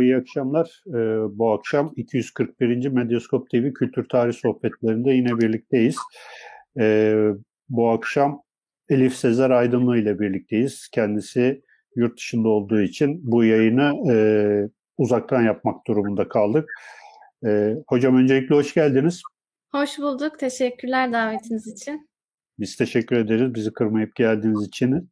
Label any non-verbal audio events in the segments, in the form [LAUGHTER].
Merhaba, iyi akşamlar. Ee, bu akşam 241. Medyaskop TV Kültür Tarih Sohbetlerinde yine birlikteyiz. Ee, bu akşam Elif Sezer Aydınlı ile birlikteyiz. Kendisi yurt dışında olduğu için bu yayını e, uzaktan yapmak durumunda kaldık. E, hocam öncelikle hoş geldiniz. Hoş bulduk. Teşekkürler davetiniz için. Biz teşekkür ederiz bizi kırmayıp geldiğiniz için.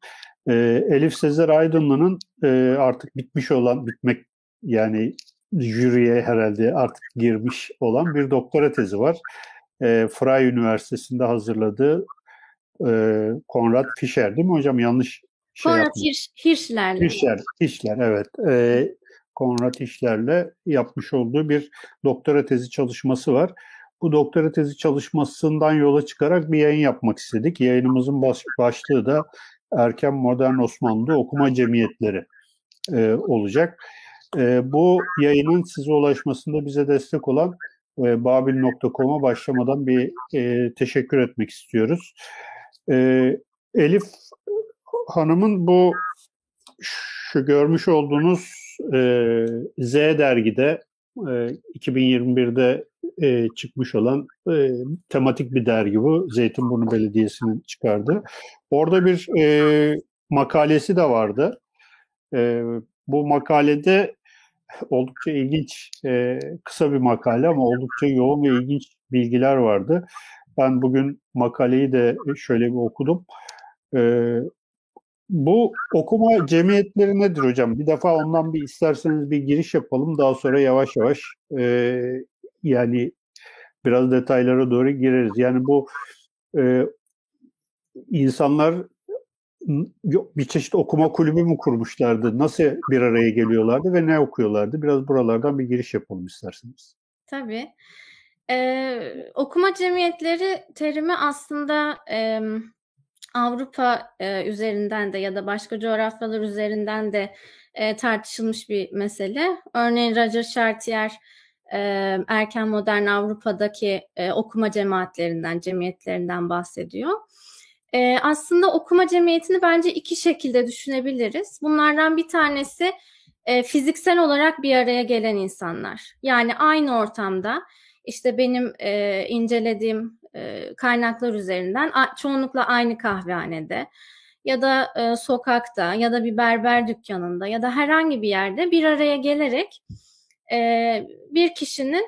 E, Elif Sezer Aydınlı'nın e, artık bitmiş olan, bitmek yani jüriye herhalde artık girmiş olan bir doktora tezi var. E, Fray Üniversitesi'nde hazırladığı e, Konrad Fischer değil mi hocam? Yanlış şey Konrad Hirsch, Hirschler'le. Hirschler, Hirschler evet. E, Konrad Hirschler'le yapmış olduğu bir doktora tezi çalışması var. Bu doktora tezi çalışmasından yola çıkarak bir yayın yapmak istedik. Yayınımızın baş, başlığı da Erken Modern Osmanlı Okuma Cemiyetleri e, olacak. E, bu yayının size ulaşmasında bize destek olan e, babil.com'a başlamadan bir e, teşekkür etmek istiyoruz. E, Elif Hanım'ın bu şu görmüş olduğunuz e, Z dergide e, 2021'de e, çıkmış olan e, tematik bir dergi bu. Zeytinburnu Belediyesi'nin çıkardığı. Orada bir e, makalesi de vardı. E, bu makalede oldukça ilginç, e, kısa bir makale ama oldukça yoğun ve ilginç bilgiler vardı. Ben bugün makaleyi de şöyle bir okudum. E, bu okuma cemiyetleri nedir hocam? Bir defa ondan bir isterseniz bir giriş yapalım. Daha sonra yavaş yavaş e, yani biraz detaylara doğru gireriz. Yani bu e, insanlar bir çeşit okuma kulübü mü kurmuşlardı? Nasıl bir araya geliyorlardı ve ne okuyorlardı? Biraz buralardan bir giriş yapalım isterseniz. Tabii. Ee, okuma cemiyetleri terimi aslında e, Avrupa e, üzerinden de ya da başka coğrafyalar üzerinden de e, tartışılmış bir mesele. Örneğin Roger Chartier e, erken modern Avrupa'daki e, okuma cemaatlerinden, cemiyetlerinden bahsediyor. E, aslında okuma cemiyetini bence iki şekilde düşünebiliriz. Bunlardan bir tanesi e, fiziksel olarak bir araya gelen insanlar. Yani aynı ortamda işte benim e, incelediğim e, kaynaklar üzerinden a, çoğunlukla aynı kahvehanede ya da e, sokakta ya da bir berber dükkanında ya da herhangi bir yerde bir araya gelerek e, bir kişinin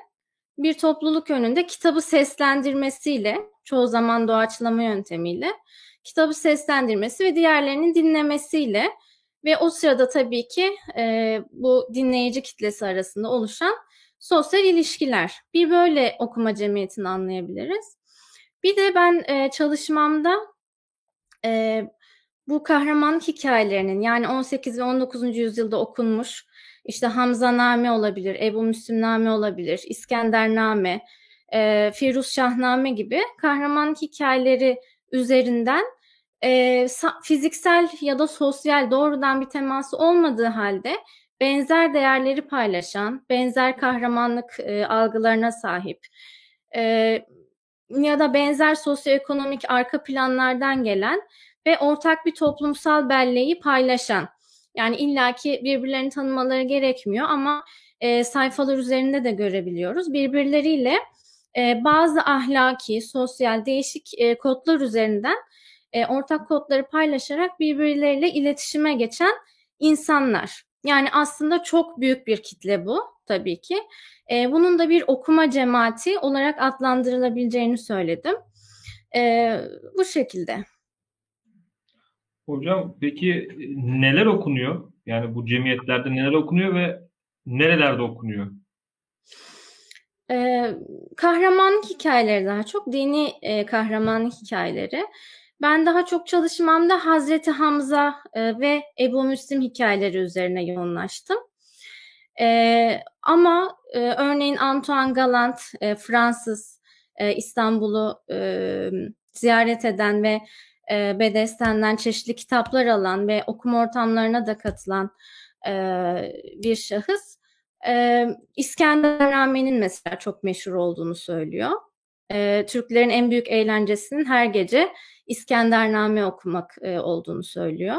bir topluluk önünde kitabı seslendirmesiyle çoğu zaman doğaçlama yöntemiyle kitabı seslendirmesi ve diğerlerinin dinlemesiyle ve o sırada tabii ki e, bu dinleyici kitlesi arasında oluşan sosyal ilişkiler. Bir böyle okuma cemiyetini anlayabiliriz. Bir de ben e, çalışmamda e, bu kahraman hikayelerinin yani 18 ve 19. yüzyılda okunmuş işte Hamza Name olabilir, Ebu Müslim Name olabilir, İskender Name, e, Firuz Şahname gibi kahraman hikayeleri üzerinden e, fiziksel ya da sosyal doğrudan bir teması olmadığı halde benzer değerleri paylaşan, benzer kahramanlık e, algılarına sahip e, ya da benzer sosyoekonomik arka planlardan gelen ve ortak bir toplumsal belleği paylaşan. Yani illaki birbirlerini tanımaları gerekmiyor ama e, sayfalar üzerinde de görebiliyoruz. Birbirleriyle e, bazı ahlaki, sosyal, değişik e, kodlar üzerinden e, ortak kodları paylaşarak birbirleriyle iletişime geçen insanlar. Yani aslında çok büyük bir kitle bu tabii ki. E, bunun da bir okuma cemaati olarak adlandırılabileceğini söyledim. Bu şekilde. Hocam peki neler okunuyor? Yani bu cemiyetlerde neler okunuyor ve nerelerde okunuyor? Ee, kahramanlık hikayeleri daha çok dini e, kahramanlık hikayeleri. Ben daha çok çalışmamda Hazreti Hamza e, ve Ebu Müslim hikayeleri üzerine yoğunlaştım. E, ama e, örneğin Antoine Galant, e, Fransız, e, İstanbul'u e, ziyaret eden ve e, Bedesten'den çeşitli kitaplar alan ve okuma ortamlarına da katılan e, bir şahıs. E, İskendernamen'in mesela çok meşhur olduğunu söylüyor. E, Türklerin en büyük eğlencesinin her gece İskendername okumak e, olduğunu söylüyor.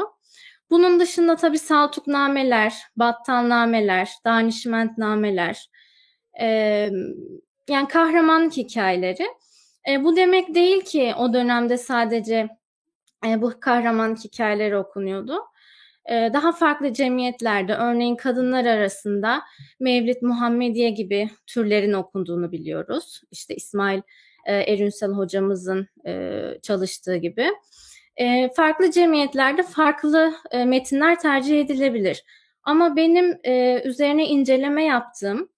Bunun dışında tabii saltuknameler, battalnameler, danişmentnameler, e, yani kahramanlık hikayeleri. E, bu demek değil ki o dönemde sadece e, bu kahramanlık hikayeleri okunuyordu. E, daha farklı cemiyetlerde, örneğin kadınlar arasında Mevlid Muhammediye gibi türlerin okunduğunu biliyoruz. İşte İsmail e, Erünsel hocamızın e, çalıştığı gibi. E, farklı cemiyetlerde farklı metinler tercih edilebilir. Ama benim üzerine inceleme yaptığım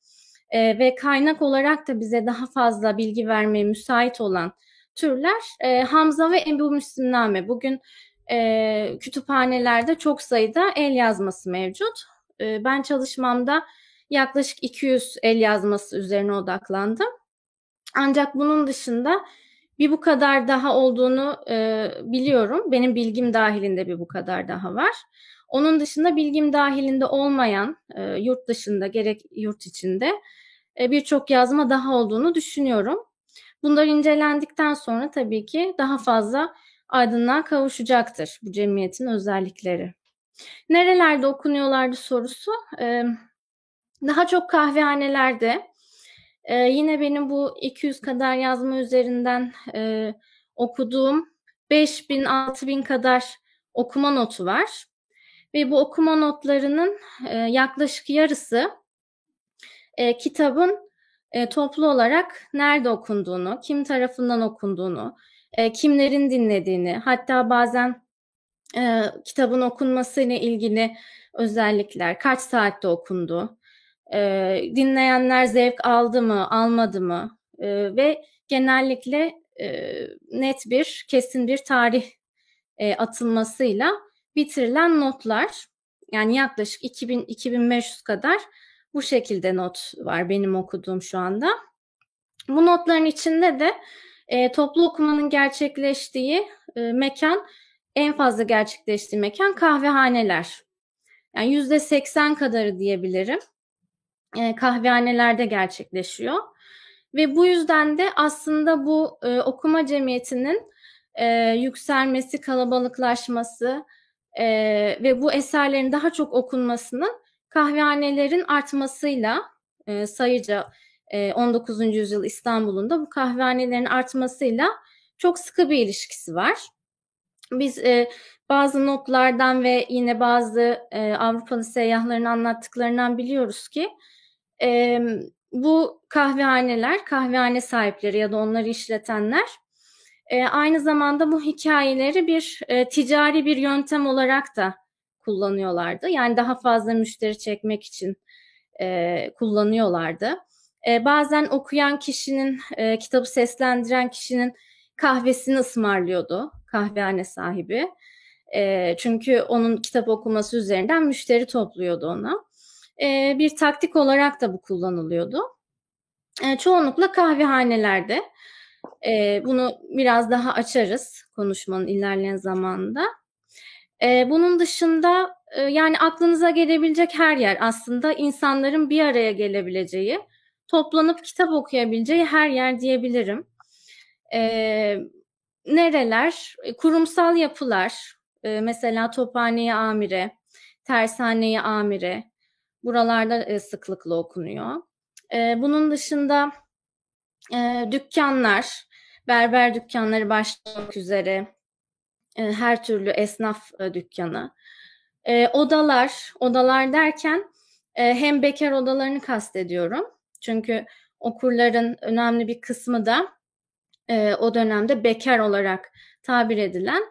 ve kaynak olarak da bize daha fazla bilgi vermeye müsait olan türler Hamza ve Ebu Müslimname. Bugün e, kütüphanelerde çok sayıda el yazması mevcut. E, ben çalışmamda yaklaşık 200 el yazması üzerine odaklandım. Ancak bunun dışında bir bu kadar daha olduğunu e, biliyorum. Benim bilgim dahilinde bir bu kadar daha var. Onun dışında bilgim dahilinde olmayan e, yurt dışında gerek yurt içinde e, birçok yazma daha olduğunu düşünüyorum. Bunlar incelendikten sonra tabii ki daha fazla aydınlığa kavuşacaktır bu cemiyetin özellikleri. Nerelerde okunuyorlardı sorusu. E, daha çok kahvehanelerde. E, yine benim bu 200 kadar yazma üzerinden e, okuduğum 5000 6000 kadar okuma notu var. Ve bu okuma notlarının e, yaklaşık yarısı e, kitabın e, toplu olarak nerede okunduğunu, kim tarafından okunduğunu, e, kimlerin dinlediğini, hatta bazen e, kitabın okunması ile ilgili özellikler, kaç saatte okundu, e, dinleyenler zevk aldı mı, almadı mı e, ve genellikle e, net bir, kesin bir tarih e, atılmasıyla bitirilen notlar, yani yaklaşık 2000-2500 kadar bu şekilde not var benim okuduğum şu anda. Bu notların içinde de e, toplu okumanın gerçekleştiği e, mekan, en fazla gerçekleştiği mekan kahvehaneler. Yani yüzde seksen kadarı diyebilirim. E, kahvehanelerde gerçekleşiyor. Ve bu yüzden de aslında bu e, okuma cemiyetinin e, yükselmesi, kalabalıklaşması e, ve bu eserlerin daha çok okunmasının kahvehanelerin artmasıyla e, sayıca 19. yüzyıl İstanbul'un da bu kahvehanelerin artmasıyla çok sıkı bir ilişkisi var. Biz e, bazı notlardan ve yine bazı e, Avrupalı seyyahların anlattıklarından biliyoruz ki e, bu kahvehaneler, kahvehane sahipleri ya da onları işletenler e, aynı zamanda bu hikayeleri bir e, ticari bir yöntem olarak da kullanıyorlardı. Yani daha fazla müşteri çekmek için e, kullanıyorlardı. E, bazen okuyan kişinin, e, kitabı seslendiren kişinin kahvesini ısmarlıyordu kahvehane sahibi. E, çünkü onun kitap okuması üzerinden müşteri topluyordu ona. E, bir taktik olarak da bu kullanılıyordu. E, çoğunlukla kahvehanelerde. E, bunu biraz daha açarız konuşmanın ilerleyen zamanında. E, bunun dışında e, yani aklınıza gelebilecek her yer aslında insanların bir araya gelebileceği, toplanıp kitap okuyabileceği her yer diyebilirim. E, nereler? Kurumsal yapılar, e, mesela Tophane'ye amire, Tersane'ye amire, buralarda e, sıklıkla okunuyor. E, bunun dışında e, dükkanlar, berber dükkanları başlamak üzere, e, her türlü esnaf e, dükkanı. E, odalar, odalar derken hem bekar odalarını kastediyorum. Çünkü okurların önemli bir kısmı da o dönemde bekar olarak tabir edilen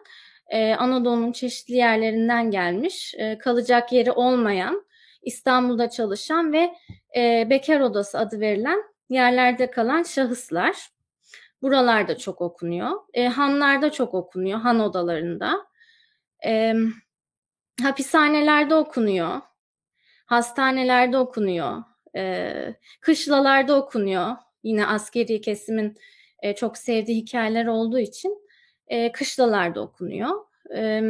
Anadolu'nun çeşitli yerlerinden gelmiş, kalacak yeri olmayan, İstanbul'da çalışan ve bekar odası adı verilen yerlerde kalan şahıslar. Buralarda çok okunuyor. E, hanlarda çok okunuyor, han odalarında. E, hapishanelerde okunuyor. Hastanelerde okunuyor. E, kışlalarda okunuyor. Yine askeri kesimin e, çok sevdiği hikayeler olduğu için e, kışlalarda okunuyor. E,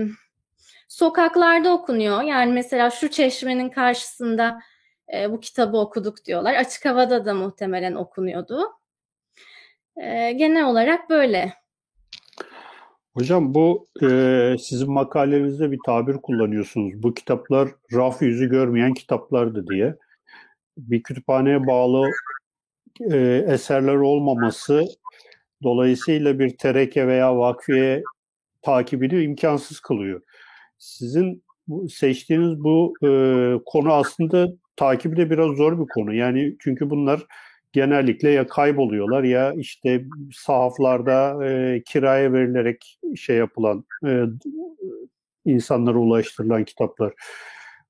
sokaklarda okunuyor. Yani mesela şu çeşmenin karşısında e, bu kitabı okuduk diyorlar. Açık havada da muhtemelen okunuyordu. E, genel olarak böyle. Hocam bu e, sizin makalenizde bir tabir kullanıyorsunuz. Bu kitaplar raf yüzü görmeyen kitaplardı diye. Bir kütüphaneye bağlı e, eserler olmaması dolayısıyla bir tereke veya vakfiye takibini imkansız kılıyor. Sizin seçtiğiniz bu e, konu aslında takibi de biraz zor bir konu. Yani çünkü bunlar genellikle ya kayboluyorlar ya işte sahaflarda e, kiraya verilerek şey yapılan e, insanlara ulaştırılan kitaplar.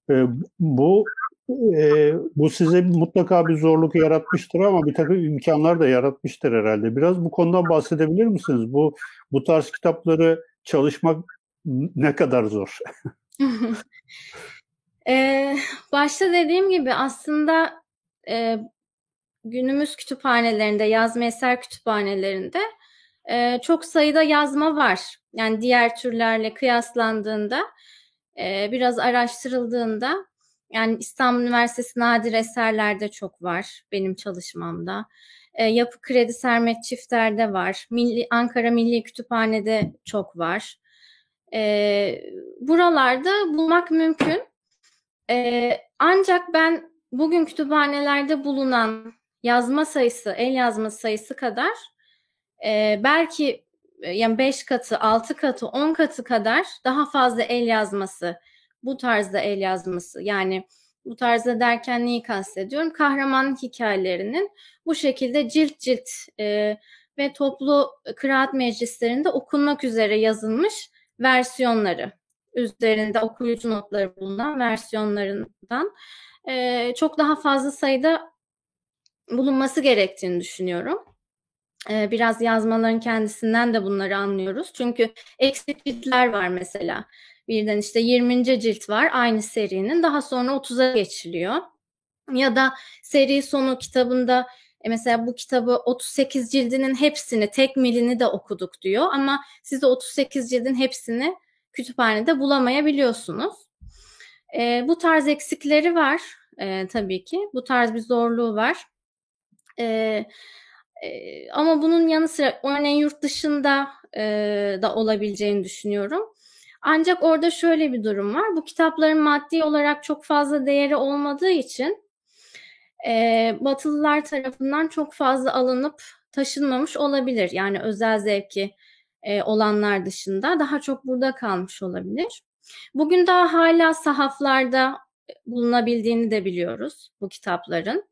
E, bu e, bu size mutlaka bir zorluk yaratmıştır ama bir takım imkanlar da yaratmıştır herhalde. Biraz bu konudan bahsedebilir misiniz? Bu bu tarz kitapları çalışmak ne kadar zor? [LAUGHS] [LAUGHS] ee, başta dediğim gibi aslında e, günümüz kütüphanelerinde, yazma eser kütüphanelerinde e, çok sayıda yazma var. Yani diğer türlerle kıyaslandığında, e, biraz araştırıldığında, yani İstanbul Üniversitesi nadir eserlerde çok var benim çalışmamda. E, Yapı Kredi Sermet Çifter'de var. Milli, Ankara Milli Kütüphane'de çok var. E, buralarda bulmak mümkün. E, ancak ben bugün kütüphanelerde bulunan yazma sayısı, el yazma sayısı kadar e, belki yani 5 katı, 6 katı, 10 katı kadar daha fazla el yazması, bu tarzda el yazması yani bu tarzda derken neyi kastediyorum? Kahraman hikayelerinin bu şekilde cilt cilt e, ve toplu kıraat meclislerinde okunmak üzere yazılmış versiyonları üzerinde okuyucu notları bulunan versiyonlarından e, çok daha fazla sayıda bulunması gerektiğini düşünüyorum. E, biraz yazmaların kendisinden de bunları anlıyoruz. Çünkü eksik ciltler var mesela. Birden işte 20. cilt var aynı serinin daha sonra 30'a geçiliyor. Ya da seri sonu kitabında e mesela bu kitabı 38 cildinin hepsini, tek milini de okuduk diyor ama siz de 38 cildin hepsini kütüphanede bulamayabiliyorsunuz. E, bu tarz eksikleri var e, tabii ki. Bu tarz bir zorluğu var. E, e, ama bunun yanı sıra örneğin yurt dışında e, da olabileceğini düşünüyorum. Ancak orada şöyle bir durum var. Bu kitapların maddi olarak çok fazla değeri olmadığı için e, Batılılar tarafından çok fazla alınıp taşınmamış olabilir. Yani özel zevki e, olanlar dışında daha çok burada kalmış olabilir. Bugün daha hala sahaflarda bulunabildiğini de biliyoruz bu kitapların.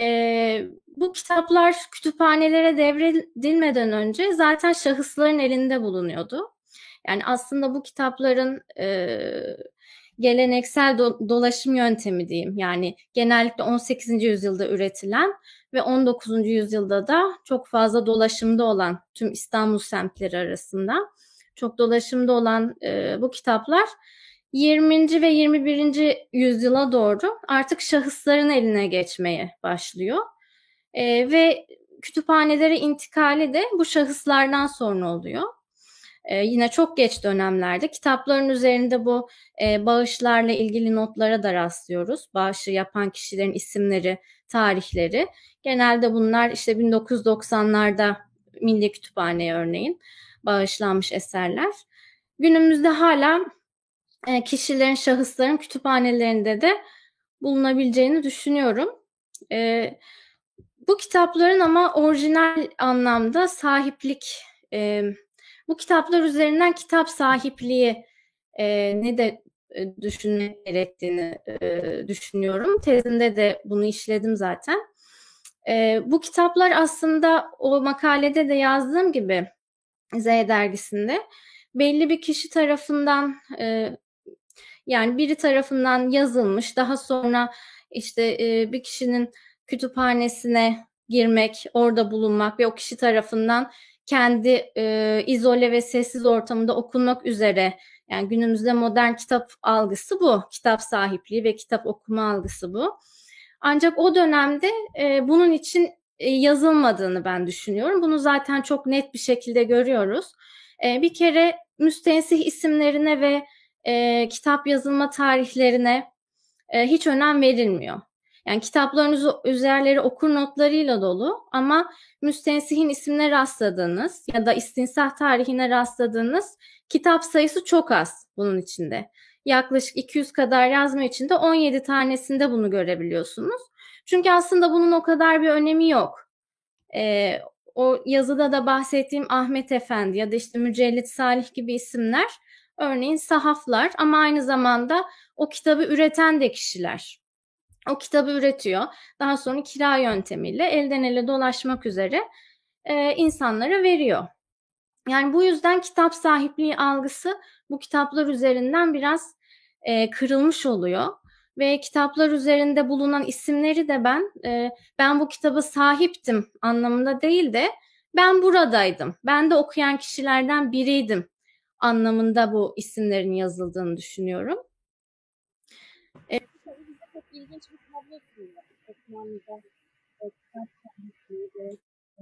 E, bu kitaplar kütüphanelere devredilmeden önce zaten şahısların elinde bulunuyordu. Yani aslında bu kitapların e, geleneksel do- dolaşım yöntemi diyeyim. Yani genellikle 18. yüzyılda üretilen ve 19. yüzyılda da çok fazla dolaşımda olan tüm İstanbul semtleri arasında çok dolaşımda olan e, bu kitaplar 20. ve 21. yüzyıla doğru artık şahısların eline geçmeye başlıyor. E, ve kütüphanelere intikali de bu şahıslardan sonra oluyor. E, yine çok geç dönemlerde kitapların üzerinde bu e, bağışlarla ilgili notlara da rastlıyoruz. Bağışı yapan kişilerin isimleri, tarihleri. Genelde bunlar işte 1990'larda Milli Kütüphane'ye örneğin bağışlanmış eserler. Günümüzde hala e, kişilerin, şahısların kütüphanelerinde de bulunabileceğini düşünüyorum. E, bu kitapların ama orijinal anlamda sahiplik, e, bu kitaplar üzerinden kitap sahipliği e, ne de e, düşünmek gerektiğini e, düşünüyorum. Tezinde de bunu işledim zaten. E, bu kitaplar aslında o makalede de yazdığım gibi Z dergisinde belli bir kişi tarafından e, yani biri tarafından yazılmış daha sonra işte e, bir kişinin kütüphanesine girmek, orada bulunmak ve o kişi tarafından kendi e, izole ve sessiz ortamında okunmak üzere yani günümüzde modern kitap algısı bu. Kitap sahipliği ve kitap okuma algısı bu. Ancak o dönemde e, bunun için e, yazılmadığını ben düşünüyorum. Bunu zaten çok net bir şekilde görüyoruz. E, bir kere müstensih isimlerine ve e, kitap yazılma tarihlerine e, hiç önem verilmiyor. Yani kitaplarınız üzerleri okur notlarıyla dolu ama müstensihin ismine rastladığınız ya da istinsah tarihine rastladığınız kitap sayısı çok az bunun içinde. Yaklaşık 200 kadar yazma içinde 17 tanesinde bunu görebiliyorsunuz. Çünkü aslında bunun o kadar bir önemi yok. Ee, o yazıda da bahsettiğim Ahmet Efendi ya da işte Mücellit Salih gibi isimler örneğin sahaflar ama aynı zamanda o kitabı üreten de kişiler. O kitabı üretiyor. Daha sonra kira yöntemiyle elden ele dolaşmak üzere e, insanlara veriyor. Yani bu yüzden kitap sahipliği algısı bu kitaplar üzerinden biraz e, kırılmış oluyor ve kitaplar üzerinde bulunan isimleri de ben e, ben bu kitaba sahiptim anlamında değil de ben buradaydım. Ben de okuyan kişilerden biriydim anlamında bu isimlerin yazıldığını düşünüyorum. E, ilginç bir tablo sunuyor. Osmanlı'da e, kitap sahipliği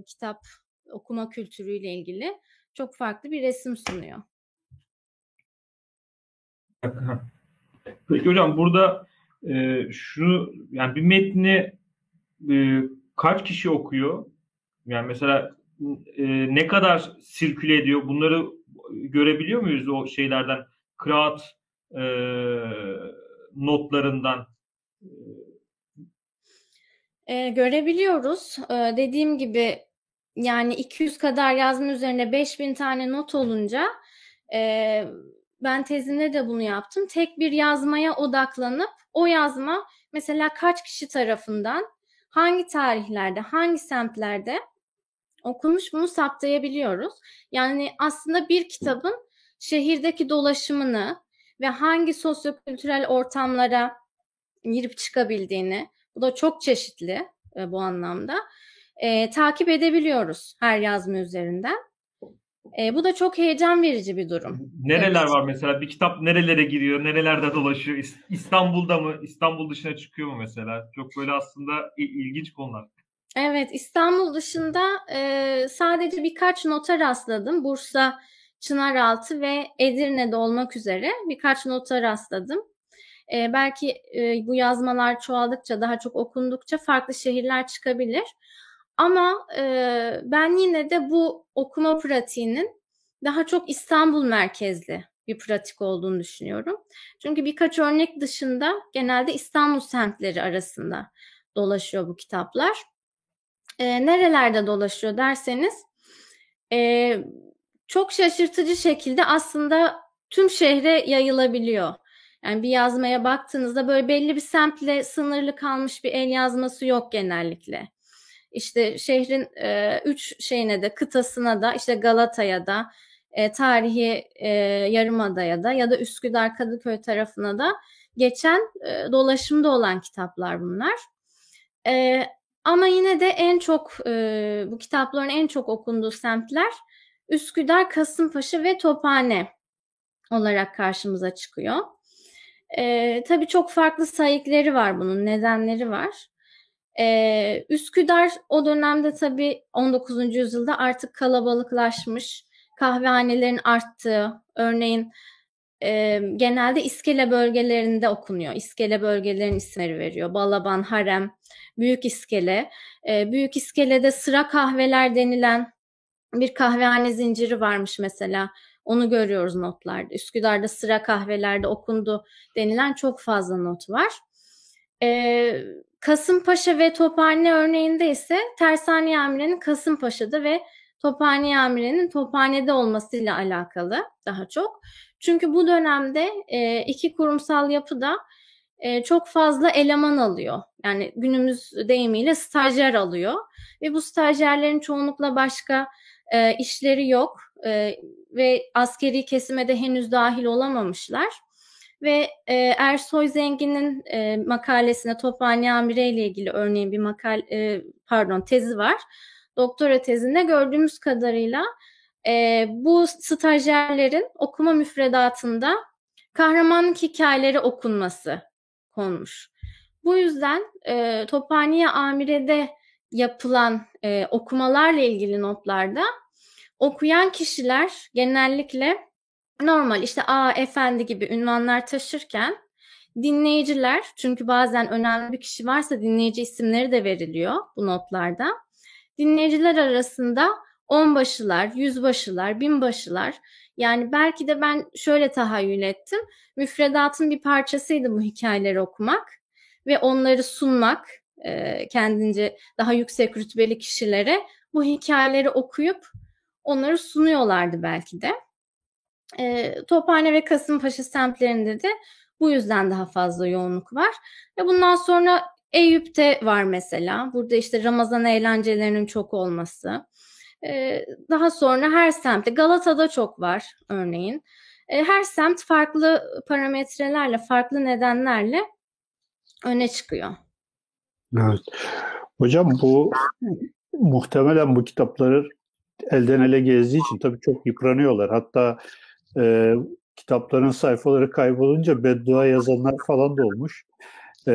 kitap okuma kültürüyle ilgili çok farklı bir resim sunuyor. Peki hocam burada e, şunu yani bir metni e, kaç kişi okuyor? Yani mesela e, ne kadar sirküle ediyor? Bunları görebiliyor muyuz o şeylerden? Kıraat e, notlarından? E, görebiliyoruz. E, dediğim gibi yani 200 kadar yazma üzerine 5000 tane not olunca e, ben tezimde de bunu yaptım. Tek bir yazmaya odaklanıp o yazma mesela kaç kişi tarafından hangi tarihlerde, hangi semtlerde okunmuş bunu saptayabiliyoruz. Yani aslında bir kitabın şehirdeki dolaşımını ve hangi sosyokültürel ortamlara girip çıkabildiğini, bu da çok çeşitli e, bu anlamda, e, takip edebiliyoruz her yazma üzerinden. E, bu da çok heyecan verici bir durum. Nereler evet. var mesela? Bir kitap nerelere giriyor? Nerelerde dolaşıyor? İstanbul'da mı? İstanbul dışına çıkıyor mu mesela? Çok böyle aslında ilginç konular. Evet, İstanbul dışında e, sadece birkaç nota rastladım. Bursa, Çınaraltı ve Edirne'de olmak üzere birkaç nota rastladım. E, belki e, bu yazmalar çoğaldıkça, daha çok okundukça farklı şehirler çıkabilir. Ama e, ben yine de bu okuma pratiğinin daha çok İstanbul merkezli bir pratik olduğunu düşünüyorum. Çünkü birkaç örnek dışında genelde İstanbul semtleri arasında dolaşıyor bu kitaplar. E, nerelerde dolaşıyor derseniz e, çok şaşırtıcı şekilde aslında tüm şehre yayılabiliyor. Yani bir yazmaya baktığınızda böyle belli bir semtle sınırlı kalmış bir el yazması yok genellikle işte şehrin e, üç şeyine de kıtasına da işte Galata'ya da e, tarihi e, Yarımada'ya da ya da Üsküdar Kadıköy tarafına da geçen e, dolaşımda olan kitaplar bunlar. E, ama yine de en çok e, bu kitapların en çok okunduğu semtler Üsküdar, Kasımpaşa ve Tophane olarak karşımıza çıkıyor. E, tabii çok farklı sayıkları var bunun, nedenleri var. Ee, Üsküdar o dönemde tabii 19. yüzyılda artık kalabalıklaşmış, kahvehanelerin arttığı, örneğin e, genelde iskele bölgelerinde okunuyor. İskele bölgelerin isimleri veriyor. Balaban, Harem, Büyük İskele. E, Büyük İskele'de sıra kahveler denilen bir kahvehane zinciri varmış mesela. Onu görüyoruz notlarda. Üsküdar'da sıra kahvelerde okundu denilen çok fazla not var. Ee, Kasımpaşa ve Tophane örneğinde ise Tersane Amire'nin Kasımpaşa'da ve Tophane Amire'nin Tophane'de olmasıyla alakalı daha çok. Çünkü bu dönemde e, iki kurumsal yapıda e, çok fazla eleman alıyor. Yani günümüz deyimiyle stajyer alıyor. Ve bu stajyerlerin çoğunlukla başka e, işleri yok. E, ve askeri kesime de henüz dahil olamamışlar. Ve e, Ersoy Zengin'in e, makalesine Tophane Amire ile ilgili örneğin bir makal e, pardon tezi var. Doktora tezinde gördüğümüz kadarıyla e, bu stajyerlerin okuma müfredatında kahramanlık hikayeleri okunması konmuş. Bu yüzden e, Tophaniye Amire'de yapılan e, okumalarla ilgili notlarda okuyan kişiler genellikle normal işte A efendi gibi ünvanlar taşırken dinleyiciler çünkü bazen önemli bir kişi varsa dinleyici isimleri de veriliyor bu notlarda. Dinleyiciler arasında onbaşılar, yüzbaşılar, binbaşılar yani belki de ben şöyle tahayyül ettim. Müfredatın bir parçasıydı bu hikayeleri okumak ve onları sunmak kendince daha yüksek rütbeli kişilere bu hikayeleri okuyup onları sunuyorlardı belki de. E, Tophane ve Kasımpaşa semtlerinde de bu yüzden daha fazla yoğunluk var. Ve bundan sonra Eyüp'te var mesela. Burada işte Ramazan eğlencelerinin çok olması. E, daha sonra her semtte, Galata'da çok var örneğin. E, her semt farklı parametrelerle, farklı nedenlerle öne çıkıyor. Evet. Hocam bu muhtemelen bu kitapları elden ele gezdiği için tabii çok yıpranıyorlar. Hatta e, kitapların sayfaları kaybolunca beddua yazanlar falan da olmuş. E,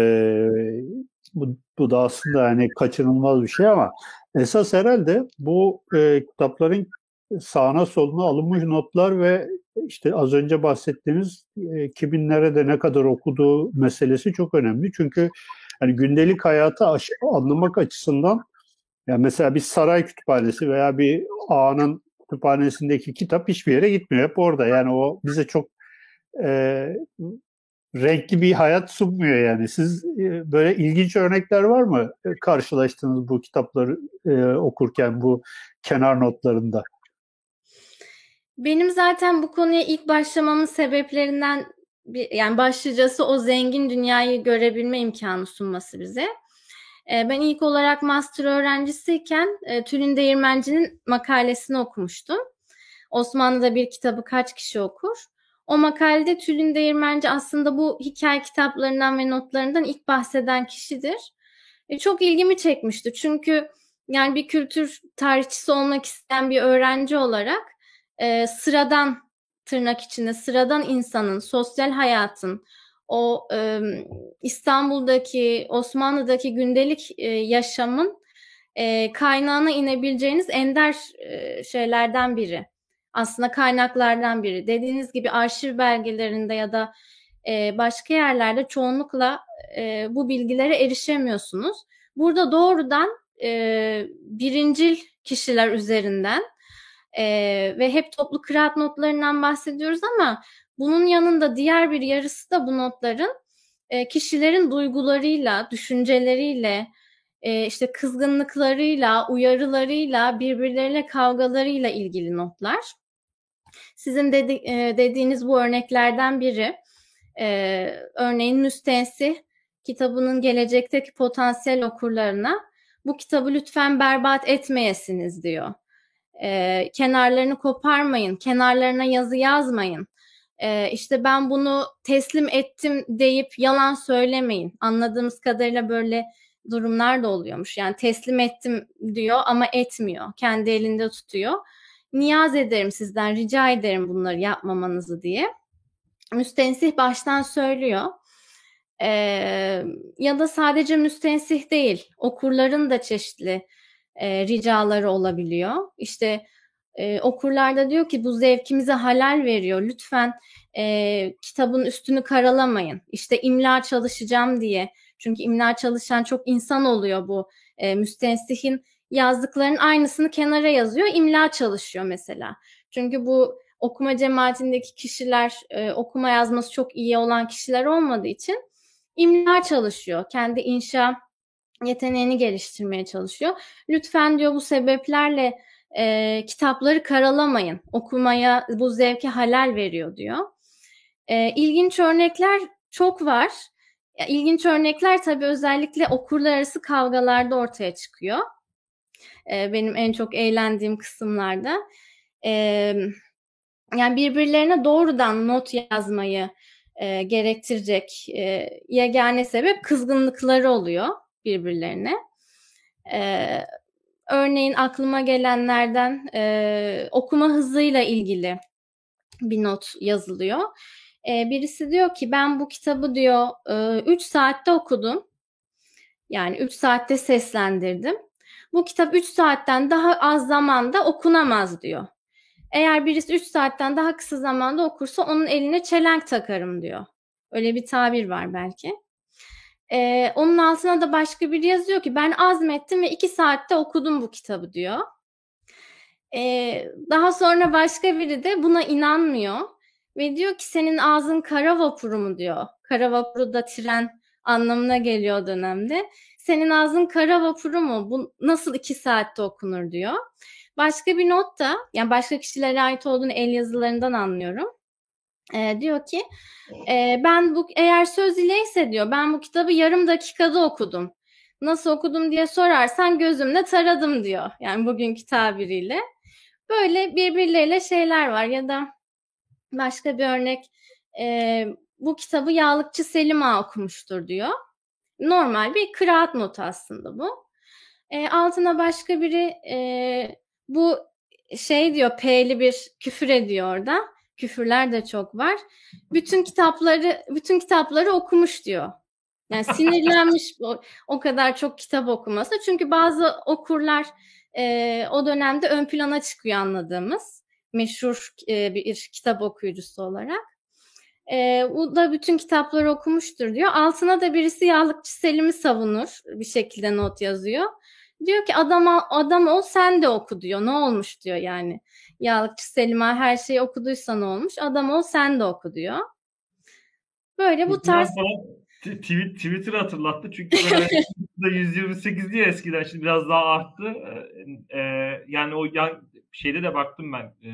bu, bu da aslında yani kaçınılmaz bir şey ama esas herhalde bu e, kitapların sağına soluna alınmış notlar ve işte az önce bahsettiğiniz e, kimin nerede ne kadar okuduğu meselesi çok önemli. Çünkü hani gündelik hayatı anlamak açısından yani mesela bir saray kütüphanesi veya bir ağanın kütüphanesindeki kitap hiçbir yere gitmiyor. Hep orada. Yani o bize çok e, renkli bir hayat sunmuyor yani. Siz e, böyle ilginç örnekler var mı karşılaştığınız bu kitapları e, okurken bu kenar notlarında? Benim zaten bu konuya ilk başlamamın sebeplerinden bir, yani başlıcası o zengin dünyayı görebilme imkanı sunması bize. E, ben ilk olarak master öğrencisiyken e, Tülin Değirmenci'nin makalesini okumuştum. Osmanlı'da bir kitabı kaç kişi okur? O makalede Tülin Değirmenci aslında bu hikaye kitaplarından ve notlarından ilk bahseden kişidir. E, çok ilgimi çekmişti çünkü yani bir kültür tarihçisi olmak isteyen bir öğrenci olarak e, sıradan tırnak içinde sıradan insanın, sosyal hayatın, o e, İstanbul'daki, Osmanlı'daki gündelik e, yaşamın e, kaynağına inebileceğiniz ender e, şeylerden biri. Aslında kaynaklardan biri. Dediğiniz gibi arşiv belgelerinde ya da e, başka yerlerde çoğunlukla e, bu bilgilere erişemiyorsunuz. Burada doğrudan e, birincil kişiler üzerinden e, ve hep toplu kıraat notlarından bahsediyoruz ama bunun yanında diğer bir yarısı da bu notların e, kişilerin duygularıyla, düşünceleriyle, e, işte kızgınlıklarıyla, uyarılarıyla, birbirleriyle kavgalarıyla ilgili notlar. Sizin dedi, e, dediğiniz bu örneklerden biri. Örneğin Müstensih kitabının gelecekteki potansiyel okurlarına bu kitabı lütfen berbat etmeyesiniz diyor. E, kenarlarını koparmayın, kenarlarına yazı yazmayın. E, işte ben bunu teslim ettim deyip yalan söylemeyin. Anladığımız kadarıyla böyle durumlar da oluyormuş. Yani teslim ettim diyor ama etmiyor. Kendi elinde tutuyor. Niyaz ederim sizden, rica ederim bunları yapmamanızı diye. Müstensih baştan söylüyor. Ee, ya da sadece müstensih değil, okurların da çeşitli e, ricaları olabiliyor. İşte e, okurlar da diyor ki bu zevkimize halal veriyor. Lütfen e, kitabın üstünü karalamayın. İşte imla çalışacağım diye. Çünkü imla çalışan çok insan oluyor bu e, müstensihin yazdıklarının aynısını kenara yazıyor. imla çalışıyor mesela. Çünkü bu okuma cemaatindeki kişiler e, okuma yazması çok iyi olan kişiler olmadığı için imla çalışıyor. Kendi inşa yeteneğini geliştirmeye çalışıyor. Lütfen diyor bu sebeplerle e, kitapları karalamayın. Okumaya bu zevki halal veriyor diyor. E, ilginç örnekler çok var. İlginç örnekler tabii özellikle okurlar arası kavgalarda ortaya çıkıyor. E, benim en çok eğlendiğim kısımlarda. E, yani birbirlerine doğrudan not yazmayı e, gerektirecek e, yegane sebep kızgınlıkları oluyor birbirlerine. E, örneğin aklıma gelenlerden e, okuma hızıyla ilgili bir not yazılıyor. E, birisi diyor ki ben bu kitabı diyor 3 e, saatte okudum. Yani 3 saatte seslendirdim. Bu kitap 3 saatten daha az zamanda okunamaz diyor. Eğer birisi 3 saatten daha kısa zamanda okursa onun eline çelenk takarım diyor. Öyle bir tabir var belki. Ee, onun altına da başka biri yazıyor ki ben azmettim ve iki saatte okudum bu kitabı diyor. Ee, daha sonra başka biri de buna inanmıyor ve diyor ki senin ağzın kara vapuru mu diyor. Kara vapuru da tren anlamına geliyor dönemde. Senin ağzın kara vapuru mu? Bu nasıl iki saatte okunur diyor. Başka bir not da yani başka kişilere ait olduğunu el yazılarından anlıyorum. Ee, diyor ki e, ben bu eğer söz ileyse diyor ben bu kitabı yarım dakikada okudum. Nasıl okudum diye sorarsan gözümle taradım diyor. Yani bugünkü tabiriyle. Böyle birbirleriyle şeyler var ya da başka bir örnek e, bu kitabı Yağlıkçı Selim Ağa okumuştur diyor. Normal bir kıraat notu aslında bu. E, altına başka biri e, bu şey diyor P'li bir küfür ediyor orada. Küfürler de çok var. Bütün kitapları bütün kitapları okumuş diyor. Yani [LAUGHS] sinirlenmiş o, o kadar çok kitap okuması. Çünkü bazı okurlar e, o dönemde ön plana çıkıyor anladığımız. Meşhur e, bir kitap okuyucusu olarak. E, o da bütün kitapları okumuştur diyor. Altına da birisi Yağlıkçı Selim'i savunur. Bir şekilde not yazıyor. Diyor ki adam, adam ol sen de oku diyor. Ne olmuş diyor yani. Yağlıkçı Selim'e her şeyi okuduysa ne olmuş? Adam ol sen de oku diyor. Böyle bu tarz... Twitter hatırlattı çünkü 128 [LAUGHS] diye eskiden şimdi biraz daha arttı. Ee, yani o yan, şeyde de baktım ben e,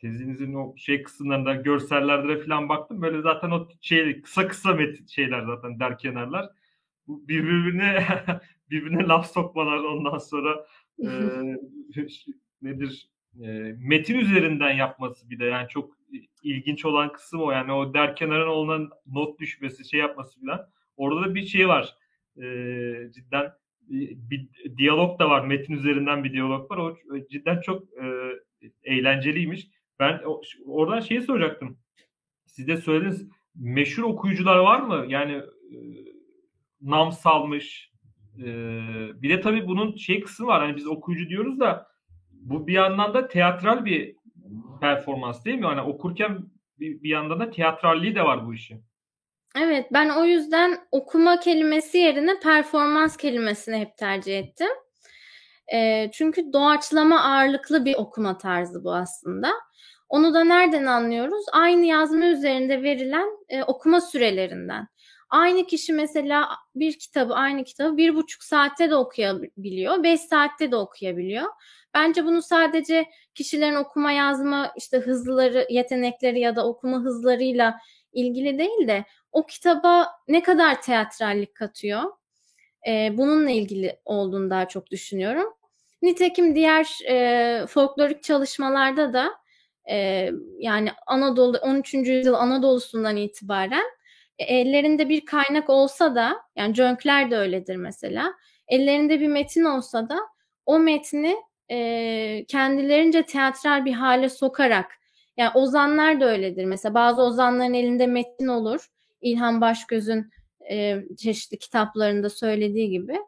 tezinizin o şey kısımlarında görsellerde falan baktım. Böyle zaten o şey kısa kısa metin şeyler zaten der kenarlar. Birbirine [LAUGHS] birbirine laf sokmalar ondan sonra e, [LAUGHS] nedir e, metin üzerinden yapması bir de yani çok ilginç olan kısım o. Yani o der kenarına olan not düşmesi şey yapması falan orada da bir şey var. E, cidden bir diyalog da var. Metin üzerinden bir diyalog var. O cidden çok e, eğlenceliymiş. Ben oradan şeyi soracaktım. Siz de söylediniz. Meşhur okuyucular var mı? Yani e, nam salmış e, bir de tabii bunun şey kısmı var. Hani biz okuyucu diyoruz da bu bir yandan da teatral bir performans değil mi? Hani okurken bir, bir yandan da teatralliği de var bu işin. Evet ben o yüzden okuma kelimesi yerine performans kelimesini hep tercih ettim. E, çünkü doğaçlama ağırlıklı bir okuma tarzı bu aslında. Onu da nereden anlıyoruz? Aynı yazma üzerinde verilen e, okuma sürelerinden. Aynı kişi mesela bir kitabı, aynı kitabı bir buçuk saatte de okuyabiliyor, beş saatte de okuyabiliyor. Bence bunu sadece kişilerin okuma yazma işte hızları, yetenekleri ya da okuma hızlarıyla ilgili değil de o kitaba ne kadar teatrallik katıyor e, bununla ilgili olduğunu daha çok düşünüyorum. Nitekim diğer e, folklorik çalışmalarda da e, yani Anadolu 13. yüzyıl Anadolu'sundan itibaren e, ellerinde bir kaynak olsa da yani cönkler de öyledir mesela. Ellerinde bir metin olsa da o metni e, kendilerince teatral bir hale sokarak yani ozanlar da öyledir. Mesela bazı ozanların elinde metin olur. İlhan Başgöz'ün e, çeşitli kitaplarında söylediği gibi.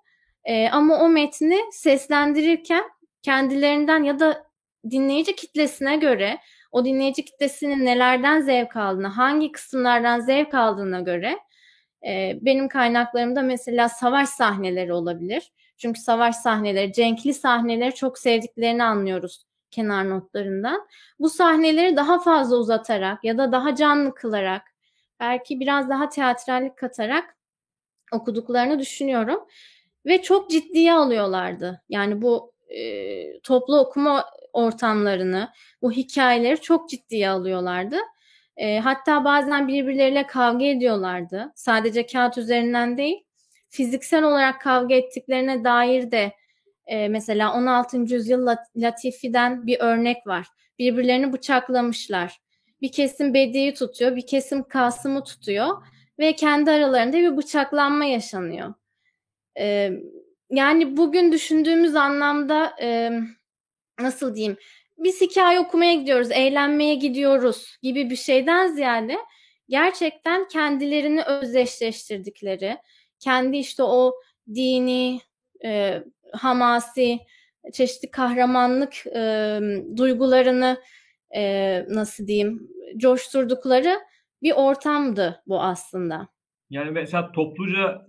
E, ama o metni seslendirirken kendilerinden ya da dinleyici kitlesine göre o dinleyici kitlesinin nelerden zevk aldığını, hangi kısımlardan zevk aldığına göre e, benim kaynaklarımda mesela savaş sahneleri olabilir. Çünkü savaş sahneleri, cenkli sahneleri çok sevdiklerini anlıyoruz kenar notlarından. Bu sahneleri daha fazla uzatarak ya da daha canlı kılarak, belki biraz daha teatrallik katarak okuduklarını düşünüyorum. Ve çok ciddiye alıyorlardı. Yani bu e, toplu okuma ortamlarını, bu hikayeleri çok ciddiye alıyorlardı. E, hatta bazen birbirleriyle kavga ediyorlardı. Sadece kağıt üzerinden değil, fiziksel olarak kavga ettiklerine dair de e, mesela 16. yüzyıl Latifi'den bir örnek var. Birbirlerini bıçaklamışlar. Bir kesim Bedi'yi tutuyor, bir kesim Kasım'ı tutuyor ve kendi aralarında bir bıçaklanma yaşanıyor. E, yani bugün düşündüğümüz anlamda e, nasıl diyeyim biz hikaye okumaya gidiyoruz, eğlenmeye gidiyoruz gibi bir şeyden ziyade gerçekten kendilerini özdeşleştirdikleri, kendi işte o dini, e, hamasi, çeşitli kahramanlık e, duygularını e, nasıl diyeyim coşturdukları bir ortamdı bu aslında. Yani mesela topluca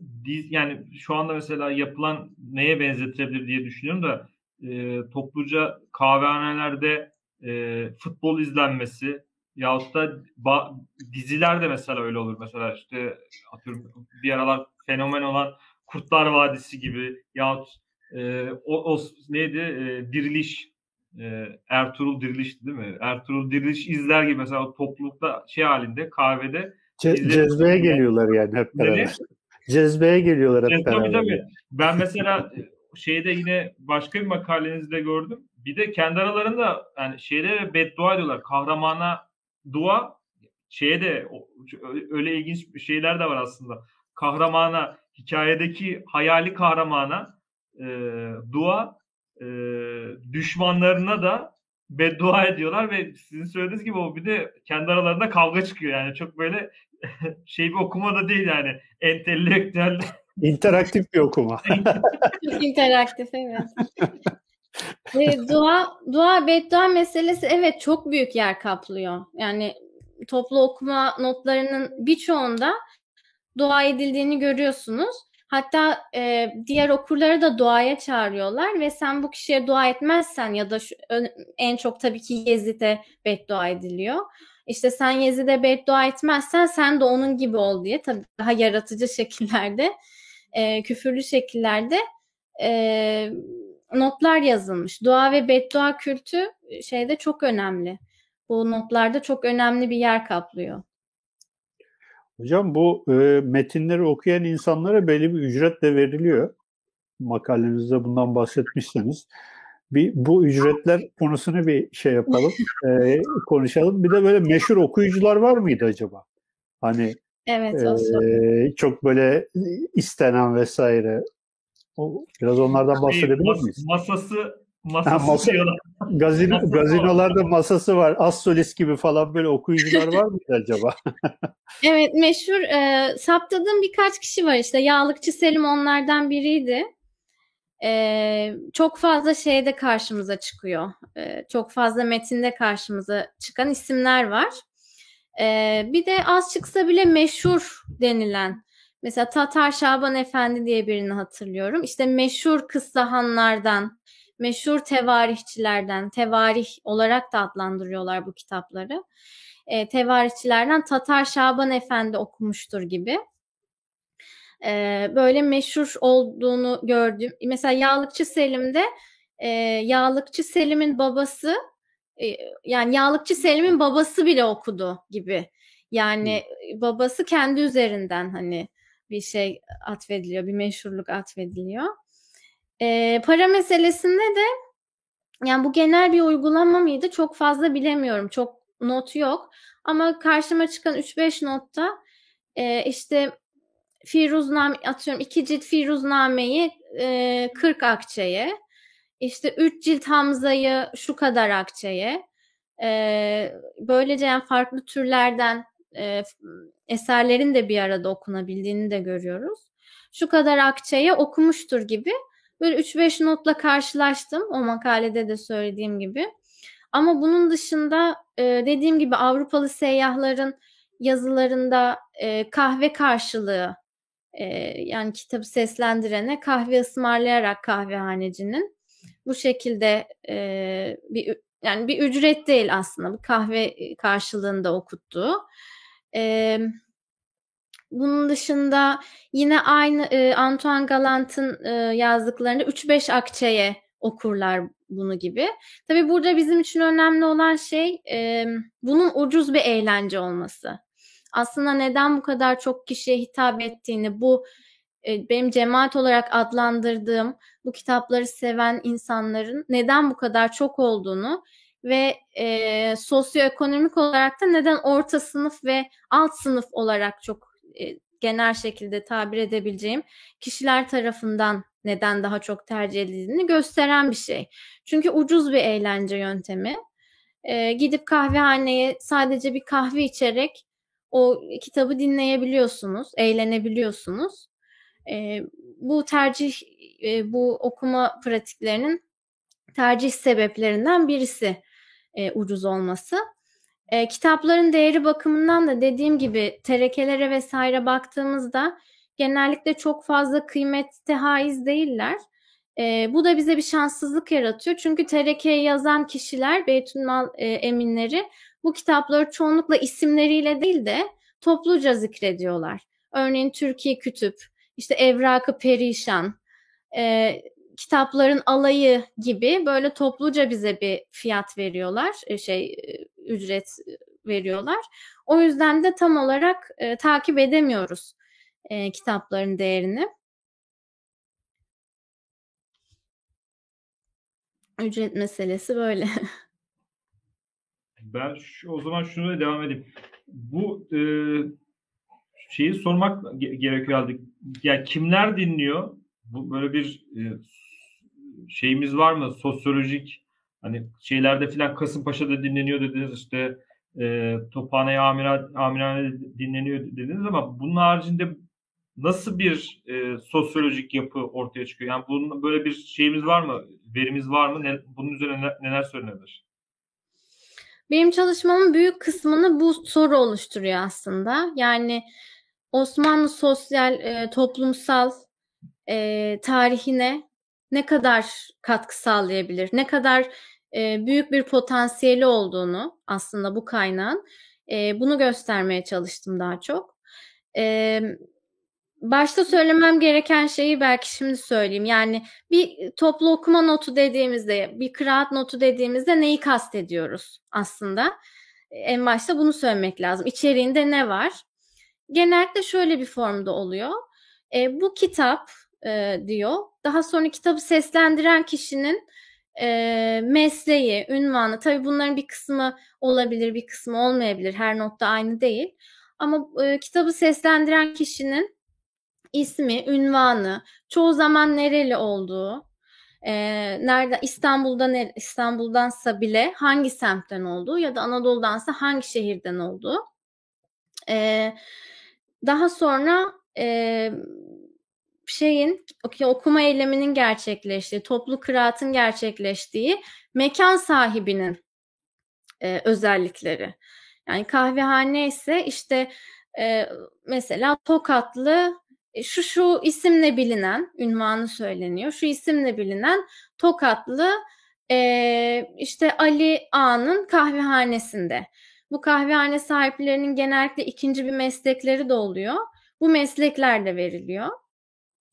yani şu anda mesela yapılan neye benzetilebilir diye düşünüyorum da e, topluca kahvehanelerde e, futbol izlenmesi yahut da ba, diziler de mesela öyle olur. Mesela işte atıyorum bir aralar fenomen olan Kurtlar Vadisi gibi yahut e, o, o neydi e, Diriliş e, Ertuğrul Diriliş değil mi? Ertuğrul Diriliş izler gibi mesela toplulukta şey halinde kahvede Ce- cezbeye geliyorlar yani hep beraber. Cezbeye geliyorlar hep Cez, beraber. Tabii. Ben mesela şeyde yine başka bir makalenizde gördüm. Bir de kendi aralarında yani şeylere beddua ediyorlar. Kahramana dua şeye de öyle ilginç şeyler de var aslında. Kahramana hikayedeki hayali kahramana e, dua e, düşmanlarına da beddua ediyorlar ve sizin söylediğiniz gibi o bir de kendi aralarında kavga çıkıyor yani çok böyle [LAUGHS] şey bir okuma da değil yani entelektüel interaktif bir okuma. [LAUGHS] interaktif evet. [LAUGHS] e, dua dua beddua meselesi evet çok büyük yer kaplıyor. Yani toplu okuma notlarının birçoğunda dua edildiğini görüyorsunuz. Hatta e, diğer okurları da duaya çağırıyorlar ve sen bu kişiye dua etmezsen ya da şu, en çok tabii ki Yezid'e beddua ediliyor. İşte sen Yezid'e beddua etmezsen sen de onun gibi ol diye tabii daha yaratıcı şekillerde, e, küfürlü şekillerde e, notlar yazılmış. Dua ve beddua kültü şeyde çok önemli. Bu notlarda çok önemli bir yer kaplıyor. Hocam bu e, metinleri okuyan insanlara belli bir ücret de veriliyor. Makalenizde bundan bahsetmişseniz. Bir, bu ücretler konusunu bir şey yapalım, [LAUGHS] e, konuşalım. Bir de böyle meşhur okuyucular var mıydı acaba? Hani evet, e, çok böyle istenen vesaire. O, biraz onlardan bahsedebilir miyiz? Masası Masası masa, gazino, Masa gazinolarda var. masası var. Assolis gibi falan böyle okuyucular var mı acaba? [LAUGHS] evet meşhur e, saptadığım birkaç kişi var işte. Yağlıkçı Selim onlardan biriydi. E, çok fazla şeyde karşımıza çıkıyor. E, çok fazla metinde karşımıza çıkan isimler var. E, bir de az çıksa bile meşhur denilen Mesela Tatar Şaban Efendi diye birini hatırlıyorum. İşte meşhur kıssahanlardan, meşhur tevarihçilerden, tevarih olarak da adlandırıyorlar bu kitapları. E, tevarihçilerden Tatar Şaban Efendi okumuştur gibi. E, böyle meşhur olduğunu gördüm. Mesela Yağlıkçı Selim'de e, Yağlıkçı Selim'in babası e, yani Yağlıkçı Selim'in babası bile okudu gibi. Yani babası kendi üzerinden hani bir şey atfediliyor, bir meşhurluk atfediliyor. E, para meselesinde de yani bu genel bir uygulama mıydı? Çok fazla bilemiyorum. Çok not yok. Ama karşıma çıkan 3-5 notta e, işte Firuzname atıyorum iki cilt Firuzname'yi e, 40 akçeye işte 3 cilt Hamza'yı şu kadar akçeye e, böylece yani farklı türlerden e, eserlerin de bir arada okunabildiğini de görüyoruz. Şu kadar akçeye okumuştur gibi Böyle 3-5 notla karşılaştım o makalede de söylediğim gibi. Ama bunun dışında e, dediğim gibi Avrupalı seyyahların yazılarında e, kahve karşılığı e, yani kitabı seslendirene kahve ısmarlayarak kahvehanecinin bu şekilde bir yani bir ücret değil aslında bu kahve karşılığında okuttuğu. Bunun dışında yine aynı e, Antoine Galant'ın e, yazdıklarında 3-5 akçeye okurlar bunu gibi. Tabii burada bizim için önemli olan şey e, bunun ucuz bir eğlence olması. Aslında neden bu kadar çok kişiye hitap ettiğini, bu e, benim cemaat olarak adlandırdığım bu kitapları seven insanların neden bu kadar çok olduğunu ve e, sosyoekonomik olarak da neden orta sınıf ve alt sınıf olarak çok e, genel şekilde tabir edebileceğim kişiler tarafından neden daha çok tercih edildiğini gösteren bir şey. Çünkü ucuz bir eğlence yöntemi. E, gidip kahvehaneye sadece bir kahve içerek o kitabı dinleyebiliyorsunuz, eğlenebiliyorsunuz. E, bu tercih, e, bu okuma pratiklerinin tercih sebeplerinden birisi e, ucuz olması. E, kitapların değeri bakımından da dediğim gibi terekelere vesaire baktığımızda genellikle çok fazla kıymette haiz değiller. E, bu da bize bir şanssızlık yaratıyor. Çünkü terekeye yazan kişiler, Beytülmal e, eminleri bu kitapları çoğunlukla isimleriyle değil de topluca zikrediyorlar. Örneğin Türkiye Kütüp, işte Evrakı Perişan, e, kitapların alayı gibi böyle topluca bize bir fiyat veriyorlar, e, şey e, ücret veriyorlar. O yüzden de tam olarak e, takip edemiyoruz e, kitapların değerini. Ücret meselesi böyle. [LAUGHS] Ben şu, o zaman şunu devam edeyim. Bu e, şeyi sormak gerekiyor halde. Yani kimler dinliyor? Bu böyle bir e, şeyimiz var mı? Sosyolojik hani şeylerde filan Kasımpaşa'da dinleniyor dediniz işte e, Tophane Amirane dinleniyor dediniz ama bunun haricinde nasıl bir e, sosyolojik yapı ortaya çıkıyor? Yani bunun böyle bir şeyimiz var mı? Verimiz var mı? Ne, bunun üzerine neler, neler söylenebilir? Benim çalışmamın büyük kısmını bu soru oluşturuyor aslında. Yani Osmanlı sosyal, e, toplumsal e, tarihine ne kadar katkı sağlayabilir, ne kadar e, büyük bir potansiyeli olduğunu aslında bu kaynağın e, bunu göstermeye çalıştım daha çok. E, başta söylemem gereken şeyi belki şimdi söyleyeyim. Yani bir toplu okuma notu dediğimizde, bir kıraat notu dediğimizde neyi kastediyoruz aslında? En başta bunu söylemek lazım. İçeriğinde ne var? Genellikle şöyle bir formda oluyor. E, bu kitap e, diyor. Daha sonra kitabı seslendiren kişinin e, mesleği, ünvanı. Tabii bunların bir kısmı olabilir, bir kısmı olmayabilir. Her notta aynı değil. Ama e, kitabı seslendiren kişinin ismi, ünvanı, çoğu zaman nereli olduğu, e, nerede İstanbul'dan İstanbul'dansa bile hangi semtten olduğu ya da Anadolu'dansa hangi şehirden olduğu. E, daha sonra e, şeyin okuma eyleminin gerçekleştiği, toplu kıraatın gerçekleştiği mekan sahibinin e, özellikleri. Yani kahvehane ise işte e, mesela Tokatlı e, şu şu isimle bilinen, ünvanı söyleniyor. Şu isimle bilinen Tokatlı e, işte Ali Ağa'nın kahvehanesinde. Bu kahvehane sahiplerinin genellikle ikinci bir meslekleri de oluyor. Bu meslekler de veriliyor.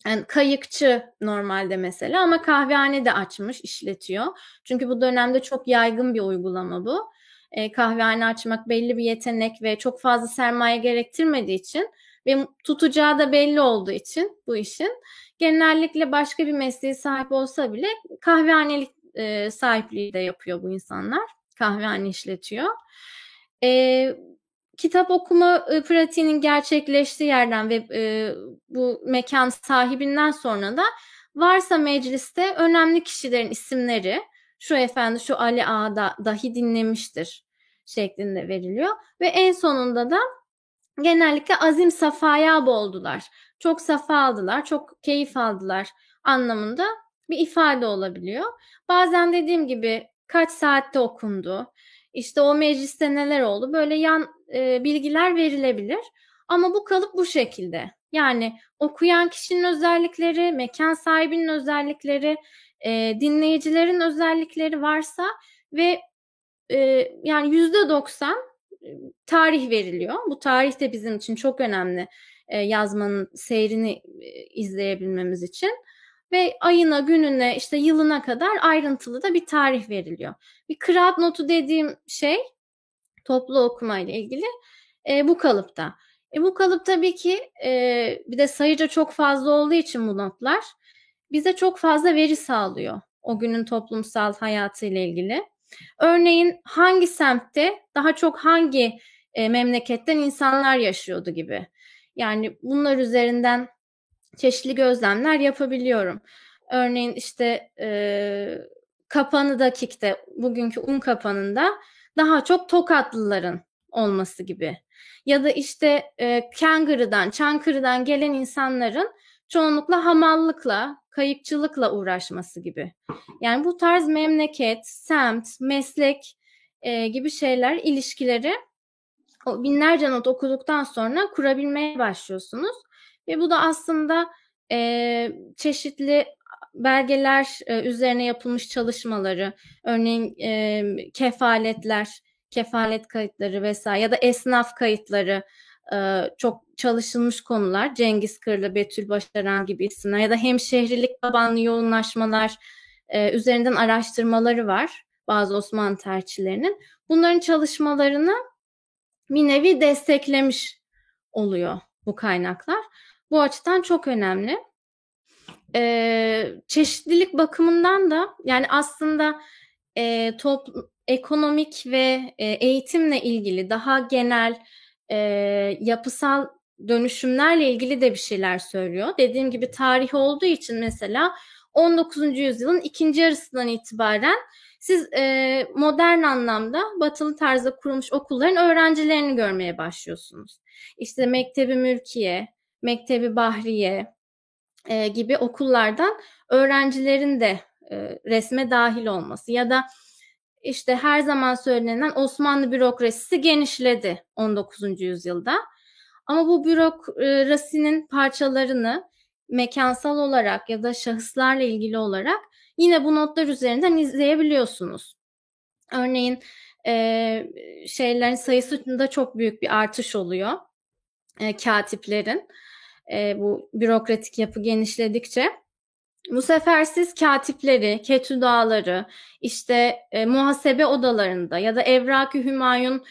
Yani kayıkçı normalde mesela ama kahvehane de açmış, işletiyor. Çünkü bu dönemde çok yaygın bir uygulama bu. E, kahvehane açmak belli bir yetenek ve çok fazla sermaye gerektirmediği için ve tutacağı da belli olduğu için bu işin genellikle başka bir mesleği sahip olsa bile kahvehanelik e, sahipliği de yapıyor bu insanlar. Kahvehane işletiyor. E, kitap okuma e, pratiğinin gerçekleştiği yerden ve e, bu mekan sahibinden sonra da varsa mecliste önemli kişilerin isimleri şu efendi şu Ali Ağa'da dahi dinlemiştir şeklinde veriliyor ve en sonunda da genellikle azim safaya boldular. Çok safa aldılar, çok keyif aldılar anlamında bir ifade olabiliyor. Bazen dediğim gibi kaç saatte okundu, işte o mecliste neler oldu böyle yan e, bilgiler verilebilir. Ama bu kalıp bu şekilde. Yani okuyan kişinin özellikleri, mekan sahibinin özellikleri, e, dinleyicilerin özellikleri varsa ve e, yani yüzde doksan e, tarih veriliyor. Bu tarih de bizim için çok önemli e, yazmanın seyrini e, izleyebilmemiz için ve ayına, gününe, işte yılına kadar ayrıntılı da bir tarih veriliyor. Bir kıraat notu dediğim şey toplu okuma ile ilgili e, bu kalıpta. E, bu kalıp tabii ki e, bir de sayıca çok fazla olduğu için bu notlar bize çok fazla veri sağlıyor o günün toplumsal hayatı ile ilgili. Örneğin hangi semtte daha çok hangi e, memleketten insanlar yaşıyordu gibi. Yani bunlar üzerinden çeşitli gözlemler yapabiliyorum. Örneğin işte e, kapanı dakikte bugünkü un kapanında daha çok Tokatlıların olması gibi. Ya da işte e, Kangırı'dan, Çankırı'dan gelen insanların çoğunlukla hamallıkla, kayıkçılıkla uğraşması gibi. Yani bu tarz memleket, semt, meslek e, gibi şeyler, ilişkileri o binlerce not okuduktan sonra kurabilmeye başlıyorsunuz. Ve bu da aslında e, çeşitli belgeler e, üzerine yapılmış çalışmaları, örneğin e, kefaletler, kefalet kayıtları vesaire ya da esnaf kayıtları e, çok çalışılmış konular. Cengiz Kırlı, Betül Başaran gibi isimler ya da hemşehrilik tabanlı yoğunlaşmalar e, üzerinden araştırmaları var bazı Osmanlı tarihçilerinin. Bunların çalışmalarını bir nevi desteklemiş oluyor bu kaynaklar. Bu açıdan çok önemli. Ee, çeşitlilik bakımından da yani aslında e, top, ekonomik ve e, eğitimle ilgili daha genel e, yapısal dönüşümlerle ilgili de bir şeyler söylüyor. Dediğim gibi tarih olduğu için mesela 19. yüzyılın ikinci yarısından itibaren siz e, modern anlamda batılı tarzda kurulmuş okulların öğrencilerini görmeye başlıyorsunuz. İşte Mektebi Mülkiye, Mektebi Bahriye e, gibi okullardan öğrencilerin de e, resme dahil olması ya da işte her zaman söylenen Osmanlı bürokrasisi genişledi 19. yüzyılda. Ama bu bürokrasinin parçalarını mekansal olarak ya da şahıslarla ilgili olarak yine bu notlar üzerinden izleyebiliyorsunuz. Örneğin e, şeylerin sayısında çok büyük bir artış oluyor. E, katiplerin e, bu bürokratik yapı genişledikçe. Bu sefer siz katipleri, ketüdaları, işte e, muhasebe odalarında ya da Evrak-ı Hümayun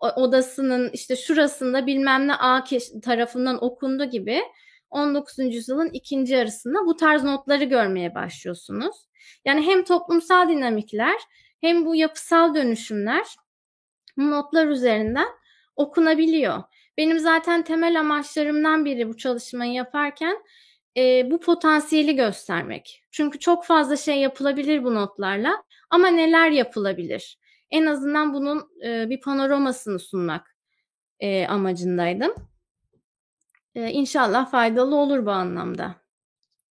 odasının işte şurasında bilmem ne A tarafından okundu gibi 19. yüzyılın ikinci yarısında bu tarz notları görmeye başlıyorsunuz. Yani hem toplumsal dinamikler hem bu yapısal dönüşümler bu notlar üzerinden okunabiliyor. Benim zaten temel amaçlarımdan biri bu çalışmayı yaparken e, bu potansiyeli göstermek. Çünkü çok fazla şey yapılabilir bu notlarla ama neler yapılabilir? En azından bunun e, bir panoramasını sunmak e, amacındaydım. E, inşallah faydalı olur bu anlamda.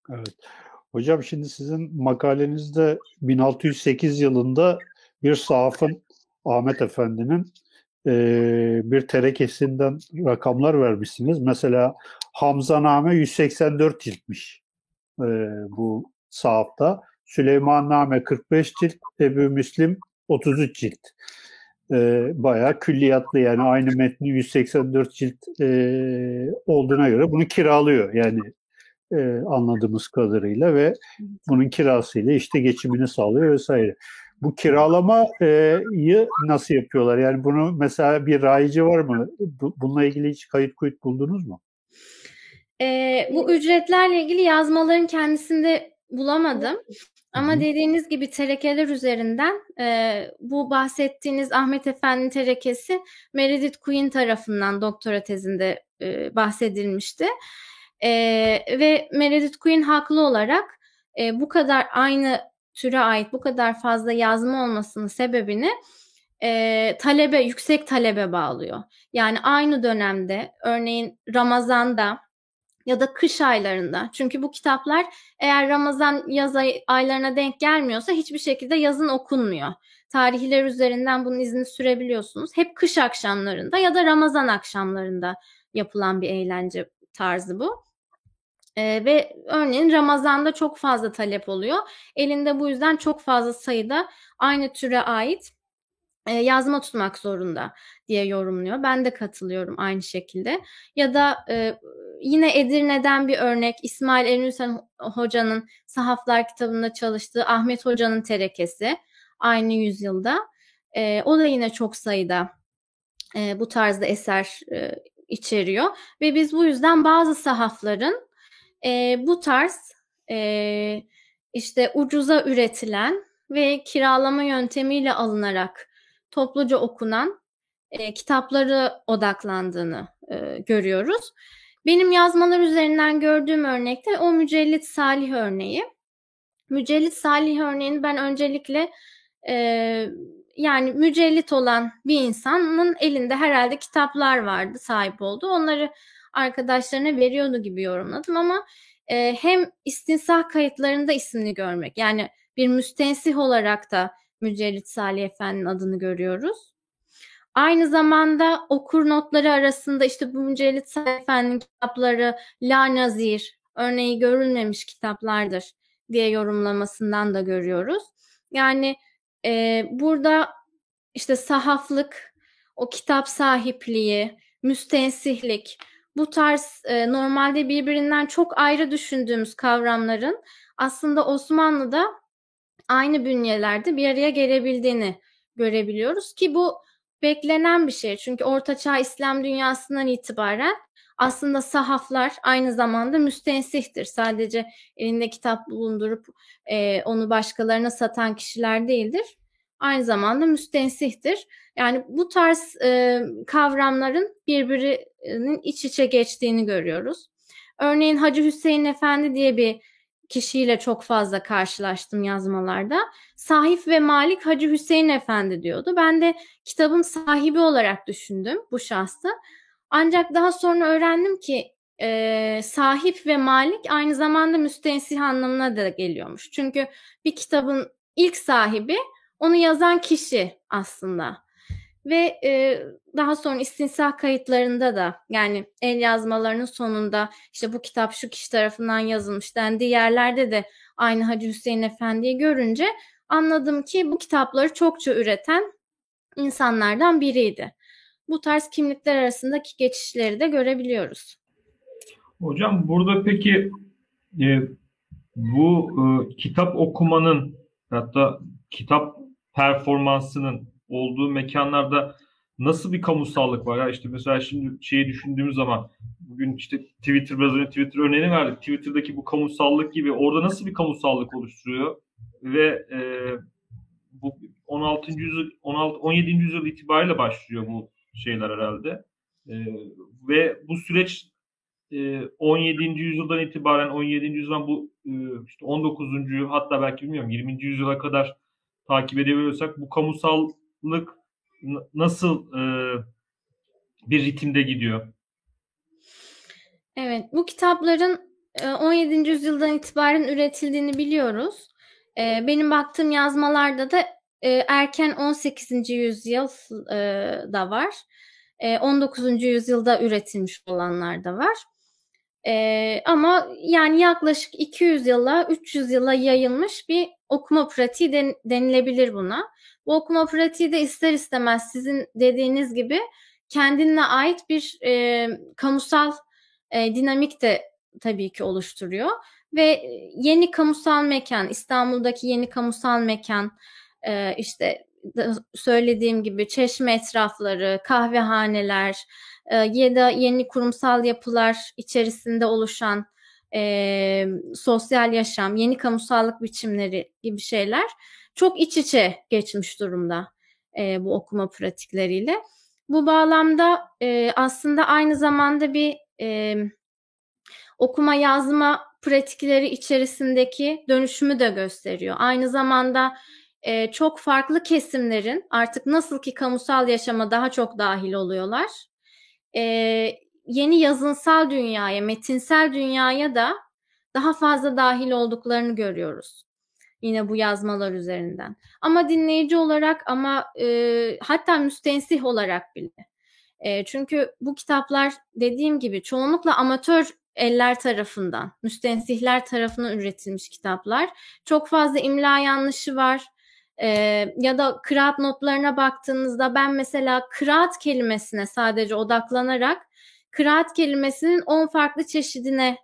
Evet. Hocam şimdi sizin makalenizde 1608 yılında bir sahafın Ahmet Efendi'nin e, bir terekesinden rakamlar vermişsiniz. Mesela Hamzaname 184 ciltmiş e, bu sahafta. Süleymanname 45 cilt, Ebu Müslim 33 cilt. E, bayağı külliyatlı yani aynı metni 184 cilt e, olduğuna göre bunu kiralıyor yani e, anladığımız kadarıyla ve bunun kirasıyla işte geçimini sağlıyor vesaire. Bu kiralamayı nasıl yapıyorlar? Yani bunu mesela bir rayici var mı? Bununla ilgili hiç kayıt kuyut buldunuz mu? E, bu ücretlerle ilgili yazmaların kendisinde bulamadım. Ama Hı-hı. dediğiniz gibi terekeler üzerinden e, bu bahsettiğiniz Ahmet Efendi terekesi Meredith Queen tarafından doktora tezinde e, bahsedilmişti. E, ve Meredith Queen haklı olarak e, bu kadar aynı türe ait bu kadar fazla yazma olmasının sebebini e, talebe, yüksek talebe bağlıyor. Yani aynı dönemde örneğin Ramazan'da ya da kış aylarında. Çünkü bu kitaplar eğer Ramazan yaz ay, aylarına denk gelmiyorsa hiçbir şekilde yazın okunmuyor. Tarihler üzerinden bunun izini sürebiliyorsunuz. Hep kış akşamlarında ya da Ramazan akşamlarında yapılan bir eğlence tarzı bu. Ee, ve örneğin Ramazan'da çok fazla talep oluyor. Elinde bu yüzden çok fazla sayıda aynı türe ait e, yazma tutmak zorunda diye yorumluyor. Ben de katılıyorum aynı şekilde. Ya da e, yine Edirne'den bir örnek İsmail Eminüsen Hoca'nın Sahaflar kitabında çalıştığı Ahmet Hoca'nın terekesi aynı yüzyılda. E, o da yine çok sayıda e, bu tarzda eser e, içeriyor ve biz bu yüzden bazı sahafların e, bu tarz e, işte ucuza üretilen ve kiralama yöntemiyle alınarak topluca okunan e, kitapları odaklandığını e, görüyoruz. Benim yazmalar üzerinden gördüğüm örnekte o Mücellit Salih örneği. Mücellit Salih örneğini ben öncelikle e, yani mücellit olan bir insanın elinde herhalde kitaplar vardı, sahip oldu. Onları arkadaşlarına veriyordu gibi yorumladım ama e, hem istinsah kayıtlarında ismini görmek yani bir müstensih olarak da Mücellit Salih Efendi'nin adını görüyoruz. Aynı zamanda okur notları arasında işte bu Mücellit Salih Efendi'nin kitapları La Nazir, örneği görülmemiş kitaplardır diye yorumlamasından da görüyoruz. Yani e, burada işte sahaflık, o kitap sahipliği, müstensihlik, bu tarz e, normalde birbirinden çok ayrı düşündüğümüz kavramların aslında Osmanlı'da aynı bünyelerde bir araya gelebildiğini görebiliyoruz ki bu beklenen bir şey. Çünkü Ortaçağ İslam dünyasından itibaren aslında sahaflar aynı zamanda müstensihtir. Sadece elinde kitap bulundurup e, onu başkalarına satan kişiler değildir. Aynı zamanda müstensihtir. Yani bu tarz e, kavramların birbirinin iç içe geçtiğini görüyoruz. Örneğin Hacı Hüseyin Efendi diye bir kişiyle çok fazla karşılaştım yazmalarda. Sahip ve Malik Hacı Hüseyin Efendi diyordu. Ben de kitabın sahibi olarak düşündüm bu şahsı. Ancak daha sonra öğrendim ki e, sahip ve malik aynı zamanda müstensih anlamına da geliyormuş. Çünkü bir kitabın ilk sahibi onu yazan kişi aslında. Ve e, daha sonra istinsah kayıtlarında da yani el yazmalarının sonunda işte bu kitap şu kişi tarafından yazılmış dendiği yerlerde de aynı Hacı Hüseyin Efendi'yi görünce anladım ki bu kitapları çokça üreten insanlardan biriydi. Bu tarz kimlikler arasındaki geçişleri de görebiliyoruz. Hocam burada peki e, bu e, kitap okumanın hatta kitap performansının olduğu mekanlarda nasıl bir kamusallık var ya işte mesela şimdi şeyi düşündüğümüz zaman bugün işte Twitter biraz önce Twitter örneğini verdik. Twitter'daki bu kamusallık gibi orada nasıl bir kamusallık oluşturuyor ve e, bu 16. yüzyıl 16 17. yüzyıl itibariyle başlıyor bu şeyler herhalde. E, ve bu süreç e, 17. yüzyıldan itibaren 17. yüzyıldan bu e, işte 19. hatta belki bilmiyorum 20. yüzyıla kadar takip edebiliyorsak bu kamusallık nasıl e, bir ritimde gidiyor? Evet, bu kitapların 17. yüzyıldan itibaren üretildiğini biliyoruz. Benim baktığım yazmalarda da erken 18. yüzyıl da var. 19. yüzyılda üretilmiş olanlar da var. Ama yani yaklaşık 200 yıla 300 yıla yayılmış bir okuma pratiği den, denilebilir buna. Bu okuma pratiği de ister istemez sizin dediğiniz gibi kendine ait bir e, kamusal e, dinamik de tabii ki oluşturuyor. Ve yeni kamusal mekan, İstanbul'daki yeni kamusal mekan, e, işte söylediğim gibi çeşme etrafları, kahvehaneler e, ya da yeni kurumsal yapılar içerisinde oluşan e, sosyal yaşam, yeni kamusallık biçimleri gibi şeyler çok iç içe geçmiş durumda e, bu okuma pratikleriyle. Bu bağlamda e, aslında aynı zamanda bir e, okuma yazma pratikleri içerisindeki dönüşümü de gösteriyor. Aynı zamanda e, çok farklı kesimlerin artık nasıl ki kamusal yaşama daha çok dahil oluyorlar. E, yeni yazınsal dünyaya, metinsel dünyaya da daha fazla dahil olduklarını görüyoruz. Yine bu yazmalar üzerinden. Ama dinleyici olarak ama e, hatta müstensih olarak bile. E, çünkü bu kitaplar dediğim gibi çoğunlukla amatör eller tarafından, müstensihler tarafından üretilmiş kitaplar. Çok fazla imla yanlışı var. E, ya da kıraat notlarına baktığınızda ben mesela kıraat kelimesine sadece odaklanarak kıraat kelimesinin 10 farklı çeşidine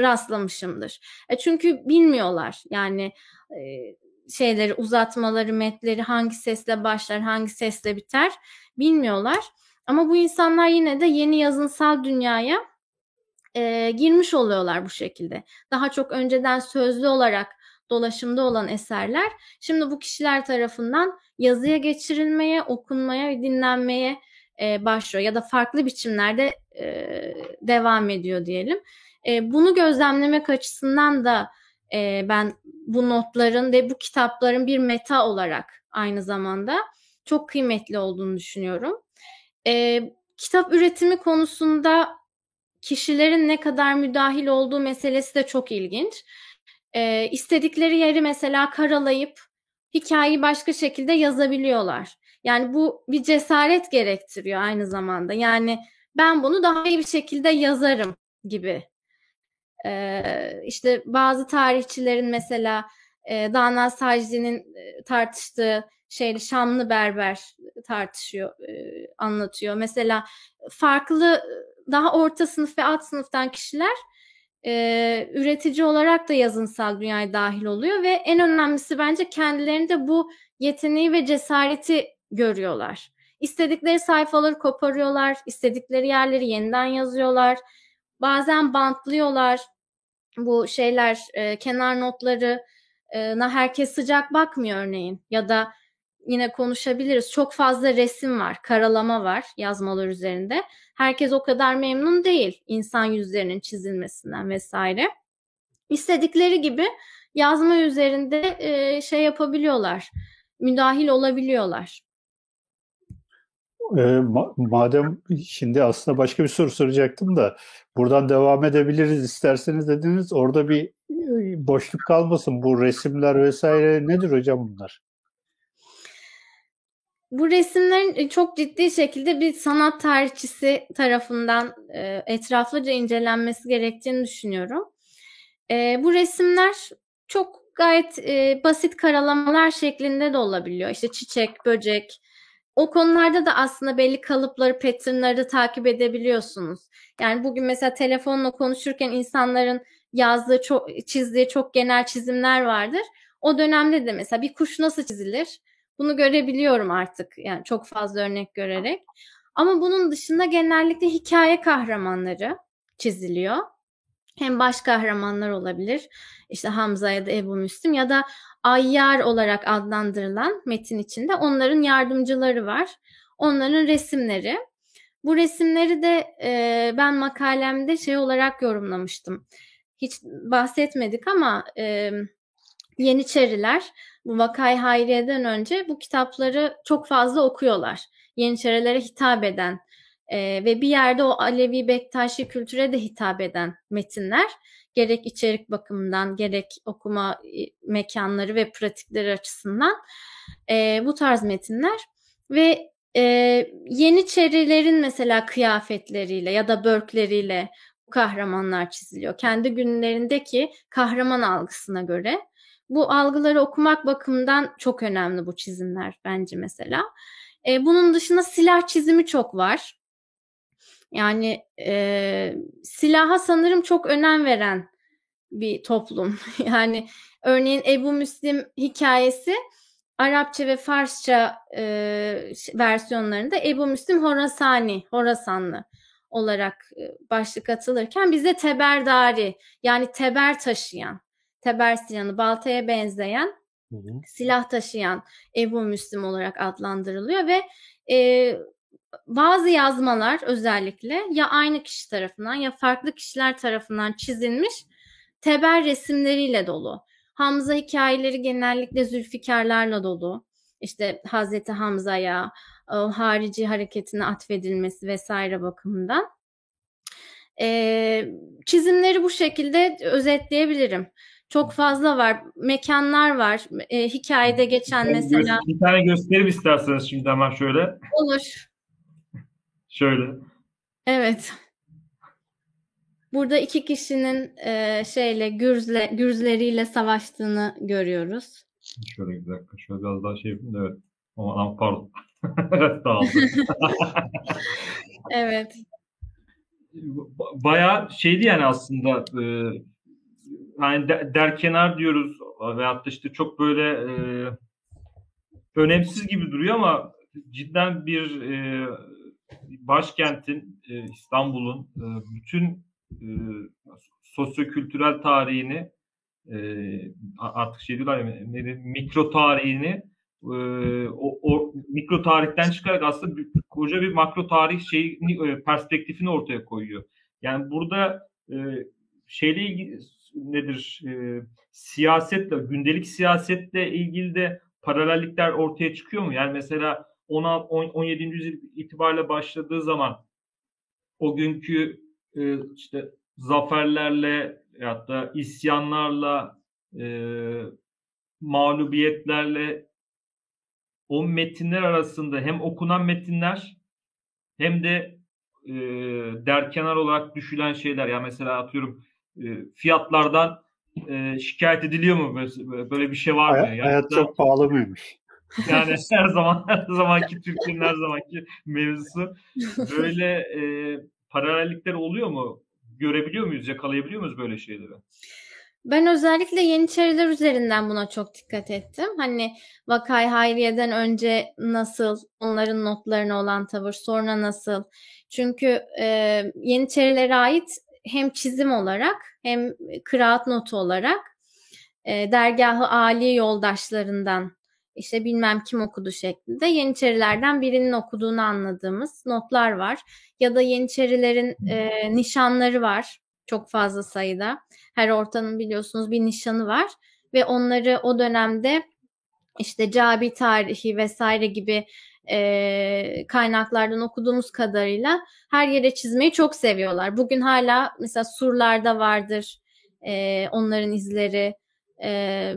rastlamışımdır. E çünkü bilmiyorlar yani e, şeyleri uzatmaları, metleri hangi sesle başlar, hangi sesle biter bilmiyorlar. Ama bu insanlar yine de yeni yazınsal dünyaya e, girmiş oluyorlar bu şekilde. Daha çok önceden sözlü olarak dolaşımda olan eserler şimdi bu kişiler tarafından yazıya geçirilmeye, okunmaya ve dinlenmeye e, başlıyor ya da farklı biçimlerde e, devam ediyor diyelim. E, bunu gözlemlemek açısından da e, ben bu notların ve bu kitapların bir meta olarak aynı zamanda çok kıymetli olduğunu düşünüyorum. E, kitap üretimi konusunda kişilerin ne kadar müdahil olduğu meselesi de çok ilginç. E, istedikleri yeri mesela karalayıp hikayeyi başka şekilde yazabiliyorlar. Yani bu bir cesaret gerektiriyor aynı zamanda. Yani ben bunu daha iyi bir şekilde yazarım gibi. Ee, işte bazı tarihçilerin mesela e, Dana Sajdi'nin tartıştığı şeyli Şamlı Berber tartışıyor, e, anlatıyor. Mesela farklı daha orta sınıf ve alt sınıftan kişiler e, üretici olarak da yazınsal dünyaya dahil oluyor ve en önemlisi bence kendilerinde bu yeteneği ve cesareti görüyorlar. İstedikleri sayfaları koparıyorlar, istedikleri yerleri yeniden yazıyorlar. Bazen bantlıyorlar. Bu şeyler, e, kenar notları e, herkes sıcak bakmıyor örneğin. Ya da yine konuşabiliriz. Çok fazla resim var, karalama var yazmalar üzerinde. Herkes o kadar memnun değil insan yüzlerinin çizilmesinden vesaire. İstedikleri gibi yazma üzerinde e, şey yapabiliyorlar, müdahil olabiliyorlar. E, ma- madem şimdi aslında başka bir soru soracaktım da buradan devam edebiliriz isterseniz dediniz. Orada bir e, boşluk kalmasın. Bu resimler vesaire nedir hocam bunlar? Bu resimlerin e, çok ciddi şekilde bir sanat tarihçisi tarafından e, etraflıca incelenmesi gerektiğini düşünüyorum. E, bu resimler çok gayet e, basit karalamalar şeklinde de olabiliyor. İşte çiçek, böcek, o konularda da aslında belli kalıpları, patternları takip edebiliyorsunuz. Yani bugün mesela telefonla konuşurken insanların yazdığı, çok, çizdiği çok genel çizimler vardır. O dönemde de mesela bir kuş nasıl çizilir? Bunu görebiliyorum artık. Yani çok fazla örnek görerek. Ama bunun dışında genellikle hikaye kahramanları çiziliyor. Hem baş kahramanlar olabilir. İşte Hamza ya da Ebu Müslim ya da Ayyar olarak adlandırılan metin içinde onların yardımcıları var. Onların resimleri. Bu resimleri de e, ben makalemde şey olarak yorumlamıştım. Hiç bahsetmedik ama e, Yeniçeriler Vakay Hayriye'den önce bu kitapları çok fazla okuyorlar. Yeniçerilere hitap eden e, ve bir yerde o Alevi Bektaşi kültüre de hitap eden metinler gerek içerik bakımından gerek okuma mekanları ve pratikleri açısından e, bu tarz metinler ve e, Yeniçerilerin mesela kıyafetleriyle ya da börkleriyle bu kahramanlar çiziliyor. Kendi günlerindeki kahraman algısına göre. Bu algıları okumak bakımından çok önemli bu çizimler bence mesela. E, bunun dışında silah çizimi çok var. Yani e, silaha sanırım çok önem veren bir toplum. [LAUGHS] Yani örneğin Ebu Müslim hikayesi Arapça ve Farsça e, versiyonlarında Ebu Müslim Horasani, Horasanlı olarak e, başlık atılırken bizde Teberdari yani teber taşıyan, teber silahını baltaya benzeyen hı hı. silah taşıyan Ebu Müslim olarak adlandırılıyor ve e, bazı yazmalar özellikle ya aynı kişi tarafından ya farklı kişiler tarafından çizilmiş teber resimleriyle dolu. Hamza hikayeleri genellikle zülfikarlarla dolu. İşte Hazreti Hamza'ya, harici hareketine atfedilmesi vesaire bakımından. Ee, çizimleri bu şekilde özetleyebilirim. Çok fazla var. Mekanlar var. E, hikayede geçen mesela. Bir tane göstereyim isterseniz şimdi hemen şöyle. Olur. Şöyle. Evet. Burada iki kişinin e, şeyle gürzle gürzleriyle savaştığını görüyoruz. Şöyle bir dakika. Şöyle biraz daha şey yapayım da evet. Ama pardon. Dağıldı. [LAUGHS] evet. [LAUGHS] Bayağı şeydi yani aslında e, yani derkenar diyoruz veyahut da işte çok böyle e, önemsiz gibi duruyor ama cidden bir e, başkentin e, İstanbul'un e, bütün e, sosyokültürel tarihini e, artık şey diyorlar ya mikro tarihini e, o, o mikro tarihten çıkarak aslında bir, koca bir makro tarih şeyini e, perspektifini ortaya koyuyor. Yani burada e, şeyle ilgili nedir e, siyasetle gündelik siyasetle ilgili de paralellikler ortaya çıkıyor mu? Yani mesela 17. yüzyıl itibariyle başladığı zaman o günkü e, işte zaferlerle ya da isyanlarla e, mağlubiyetlerle o metinler arasında hem okunan metinler hem de e, derkenar olarak düşülen şeyler. Ya yani mesela atıyorum fiyatlardan e, şikayet ediliyor mu? Böyle, böyle bir şey var mı? Hay- hayat çok pahalı mıymış? Yani [LAUGHS] her zaman her zamanki Türkiye'nin her zamanki mevzusu. Böyle e, paralellikler oluyor mu? Görebiliyor muyuz? Yakalayabiliyor muyuz böyle şeyleri? Ben özellikle Yeniçeriler üzerinden buna çok dikkat ettim. Hani Vakay Hayriye'den önce nasıl, onların notlarına olan tavır, sonra nasıl. Çünkü e, Yeniçerilere ait hem çizim olarak hem kıraat notu olarak e, dergahı Ali yoldaşlarından işte bilmem kim okudu şeklinde Yeniçerilerden birinin okuduğunu anladığımız notlar var. Ya da Yeniçerilerin e, nişanları var çok fazla sayıda. Her ortanın biliyorsunuz bir nişanı var ve onları o dönemde işte Cabi tarihi vesaire gibi e, kaynaklardan okuduğumuz kadarıyla her yere çizmeyi çok seviyorlar. Bugün hala mesela surlarda vardır e, onların izleri e,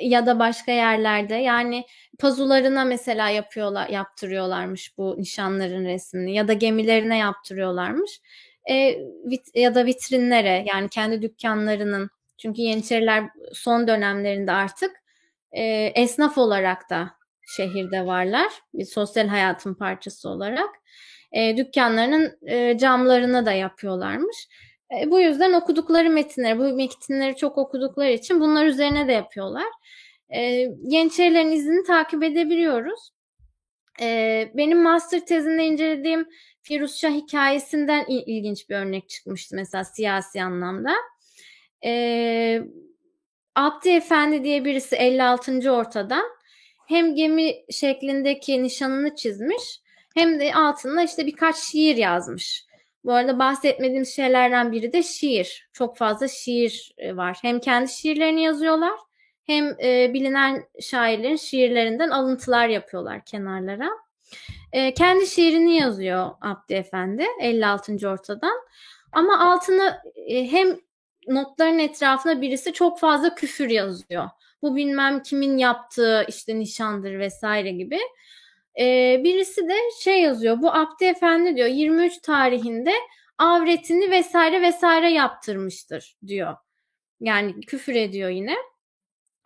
ya da başka yerlerde yani pazularına mesela yapıyorlar yaptırıyorlarmış bu nişanların resmini ya da gemilerine yaptırıyorlarmış e, vit, ya da vitrinlere yani kendi dükkanlarının çünkü Yeniçeriler son dönemlerinde artık e, esnaf olarak da şehirde varlar bir sosyal hayatın parçası olarak e, dükkanlarının e, camlarına da yapıyorlarmış. E, bu yüzden okudukları metinleri, bu metinleri çok okudukları için bunlar üzerine de yapıyorlar. E, Yeniçerilerin izini takip edebiliyoruz. E, benim master tezinde incelediğim Firuz Şah hikayesinden il- ilginç bir örnek çıkmıştı mesela siyasi anlamda. E, Abdi Efendi diye birisi 56. ortadan hem gemi şeklindeki nişanını çizmiş hem de altına işte birkaç şiir yazmış. Bu arada bahsetmediğim şeylerden biri de şiir. Çok fazla şiir var. Hem kendi şiirlerini yazıyorlar hem e, bilinen şairlerin şiirlerinden alıntılar yapıyorlar kenarlara. E, kendi şiirini yazıyor Abdi Efendi 56. ortadan. Ama altına e, hem notların etrafına birisi çok fazla küfür yazıyor. Bu bilmem kimin yaptığı işte nişandır vesaire gibi. Ee, birisi de şey yazıyor. Bu Abdi Efendi diyor 23 tarihinde avretini vesaire vesaire yaptırmıştır diyor. Yani küfür ediyor yine.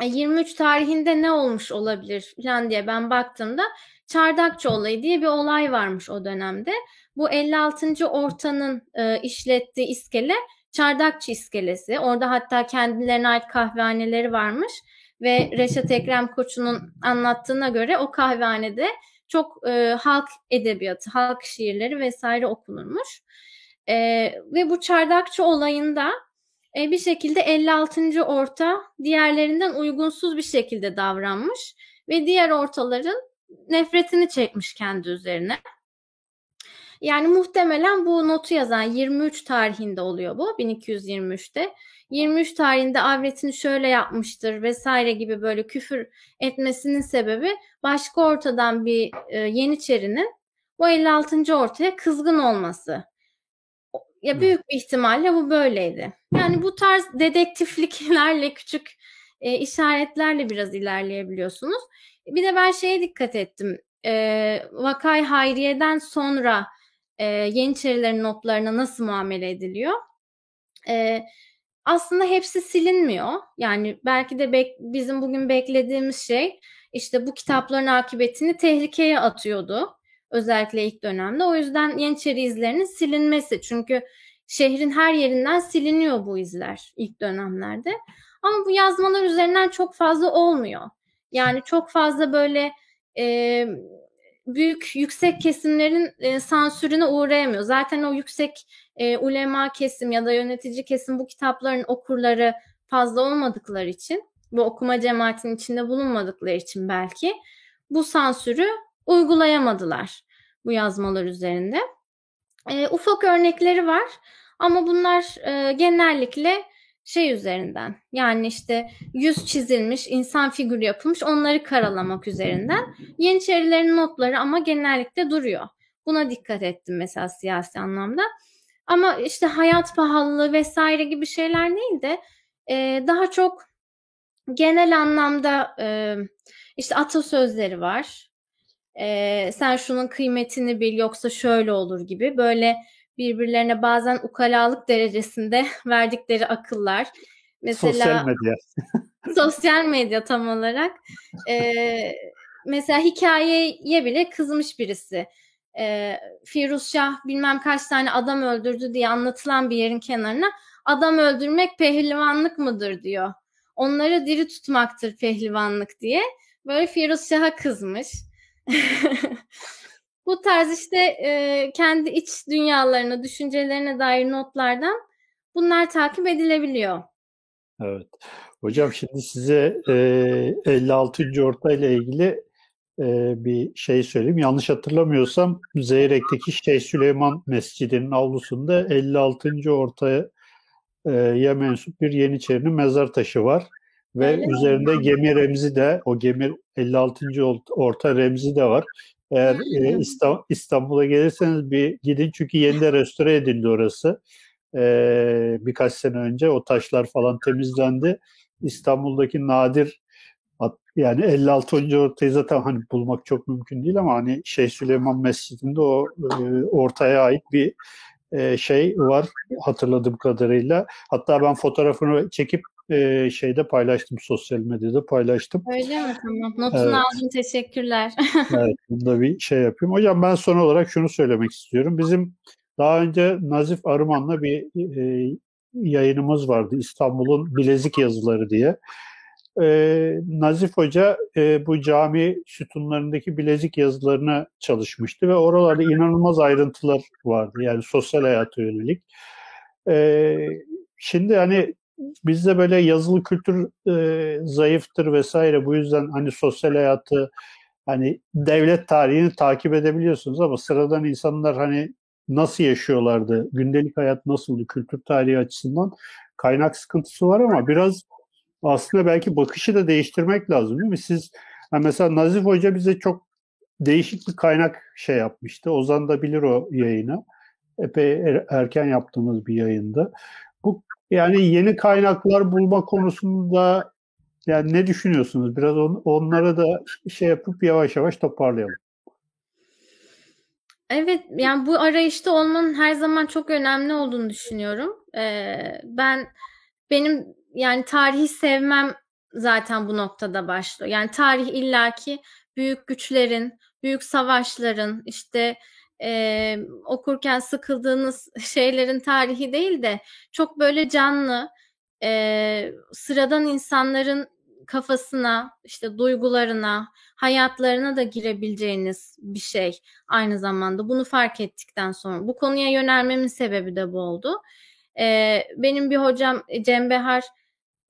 23 tarihinde ne olmuş olabilir falan diye ben baktığımda Çardakçı olayı diye bir olay varmış o dönemde. Bu 56. ortanın e, işlettiği iskele Çardakçı iskelesi. Orada hatta kendilerine ait kahvehaneleri varmış ve Reşat Ekrem Koçu'nun anlattığına göre o kahvehanede çok e, halk edebiyatı, halk şiirleri vesaire okunurmuş. E, ve bu çardakçı olayında e, bir şekilde 56. orta diğerlerinden uygunsuz bir şekilde davranmış ve diğer ortaların nefretini çekmiş kendi üzerine. Yani muhtemelen bu notu yazan 23 tarihinde oluyor bu 1223'te. 23 tarihinde avretini şöyle yapmıştır vesaire gibi böyle küfür etmesinin sebebi başka ortadan bir e, Yeniçerinin bu 56. ortaya kızgın olması. Ya büyük bir ihtimalle bu böyleydi. Yani bu tarz dedektifliklerle [LAUGHS] küçük e, işaretlerle biraz ilerleyebiliyorsunuz. Bir de ben şeye dikkat ettim. E, Vakay Hayriye'den sonra e, Yeniçerilerin notlarına nasıl muamele ediliyor? E, aslında hepsi silinmiyor. Yani belki de bek- bizim bugün beklediğimiz şey işte bu kitapların akıbetini tehlikeye atıyordu. Özellikle ilk dönemde. O yüzden Yeniçeri izlerinin silinmesi. Çünkü şehrin her yerinden siliniyor bu izler ilk dönemlerde. Ama bu yazmalar üzerinden çok fazla olmuyor. Yani çok fazla böyle e, büyük yüksek kesimlerin e, sansürüne uğrayamıyor. Zaten o yüksek e, ulema kesim ya da yönetici kesim bu kitapların okurları fazla olmadıkları için, bu okuma cemaatinin içinde bulunmadıkları için belki bu sansürü uygulayamadılar bu yazmalar üzerinde. E, ufak örnekleri var ama bunlar e, genellikle şey üzerinden yani işte yüz çizilmiş, insan figürü yapılmış onları karalamak üzerinden. Yeniçerilerin notları ama genellikle duruyor. Buna dikkat ettim mesela siyasi anlamda. Ama işte hayat pahalılığı vesaire gibi şeyler değil de e, daha çok genel anlamda e, işte atasözleri var. E, sen şunun kıymetini bil yoksa şöyle olur gibi böyle birbirlerine bazen ukalalık derecesinde [LAUGHS] verdikleri akıllar. Mesela sosyal medya. [LAUGHS] sosyal medya tam olarak. E, mesela hikayeye bile kızmış birisi. E, Firuz Şah bilmem kaç tane adam öldürdü diye anlatılan bir yerin kenarına adam öldürmek pehlivanlık mıdır diyor. Onları diri tutmaktır pehlivanlık diye. Böyle Firuz Şah'a kızmış. [LAUGHS] Bu tarz işte e, kendi iç dünyalarına, düşüncelerine dair notlardan bunlar takip edilebiliyor. Evet. Hocam şimdi size e, 56. orta ile ilgili e, bir şey söyleyeyim. Yanlış hatırlamıyorsam Zeyrek'teki Şeyh Süleyman Mescidi'nin avlusunda 56. ortaya e, mensup bir Yeniçerinin mezar taşı var. Ve Öyle üzerinde mi? gemi remzi de o gemi 56. orta remzi de var. Eğer e, İstanbul'a gelirseniz bir gidin çünkü yeniden restore edildi orası. E, birkaç sene önce o taşlar falan temizlendi. İstanbul'daki nadir yani 56. ortayı zaten hani bulmak çok mümkün değil ama hani Şeyh Süleyman Mescidi'nde o e, ortaya ait bir e, şey var hatırladığım kadarıyla. Hatta ben fotoğrafını çekip e, şeyde paylaştım sosyal medyada paylaştım. Öyle mi? Tamam. Notunu evet. aldım. Teşekkürler. [LAUGHS] evet. Bunda bir şey yapayım. Hocam ben son olarak şunu söylemek istiyorum. Bizim daha önce Nazif Arıman'la bir e, yayınımız vardı. İstanbul'un Bilezik Yazıları diye. E, Nazif Hoca e, bu cami sütunlarındaki bilezik yazılarına çalışmıştı ve oralarda inanılmaz ayrıntılar vardı. Yani sosyal hayata yönelik. E, şimdi hani bizde böyle yazılı kültür e, zayıftır vesaire. Bu yüzden hani sosyal hayatı hani devlet tarihini takip edebiliyorsunuz ama sıradan insanlar hani nasıl yaşıyorlardı, gündelik hayat nasıldı kültür tarihi açısından kaynak sıkıntısı var ama biraz aslında belki bakışı da değiştirmek lazım değil mi? Siz yani mesela Nazif Hoca bize çok değişik bir kaynak şey yapmıştı. Ozan da bilir o yayını. Epey er, erken yaptığımız bir yayında. Bu yani yeni kaynaklar bulma konusunda yani ne düşünüyorsunuz? Biraz on, onlara da şey yapıp yavaş yavaş toparlayalım. Evet, yani bu arayışta olmanın her zaman çok önemli olduğunu düşünüyorum. Ee, ben benim yani tarihi sevmem zaten bu noktada başlıyor. Yani tarih illaki büyük güçlerin, büyük savaşların, işte e, okurken sıkıldığınız şeylerin tarihi değil de çok böyle canlı, e, sıradan insanların kafasına, işte duygularına, hayatlarına da girebileceğiniz bir şey aynı zamanda. Bunu fark ettikten sonra bu konuya yönelmemin sebebi de bu oldu. E, benim bir hocam Cem Behar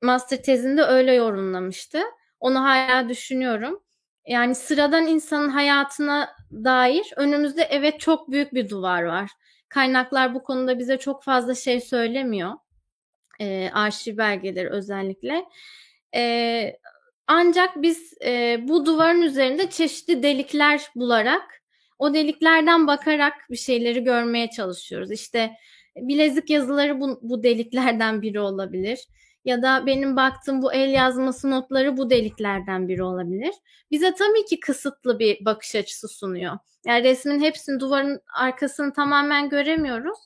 master tezinde öyle yorumlamıştı. Onu hala düşünüyorum. Yani sıradan insanın hayatına dair önümüzde evet çok büyük bir duvar var. Kaynaklar bu konuda bize çok fazla şey söylemiyor. E, arşiv belgeleri özellikle. E, ancak biz e, bu duvarın üzerinde çeşitli delikler bularak o deliklerden bakarak bir şeyleri görmeye çalışıyoruz. İşte bilezik yazıları bu, bu deliklerden biri olabilir ya da benim baktığım bu el yazması notları bu deliklerden biri olabilir. Bize tabii ki kısıtlı bir bakış açısı sunuyor. Yani resmin hepsini duvarın arkasını tamamen göremiyoruz.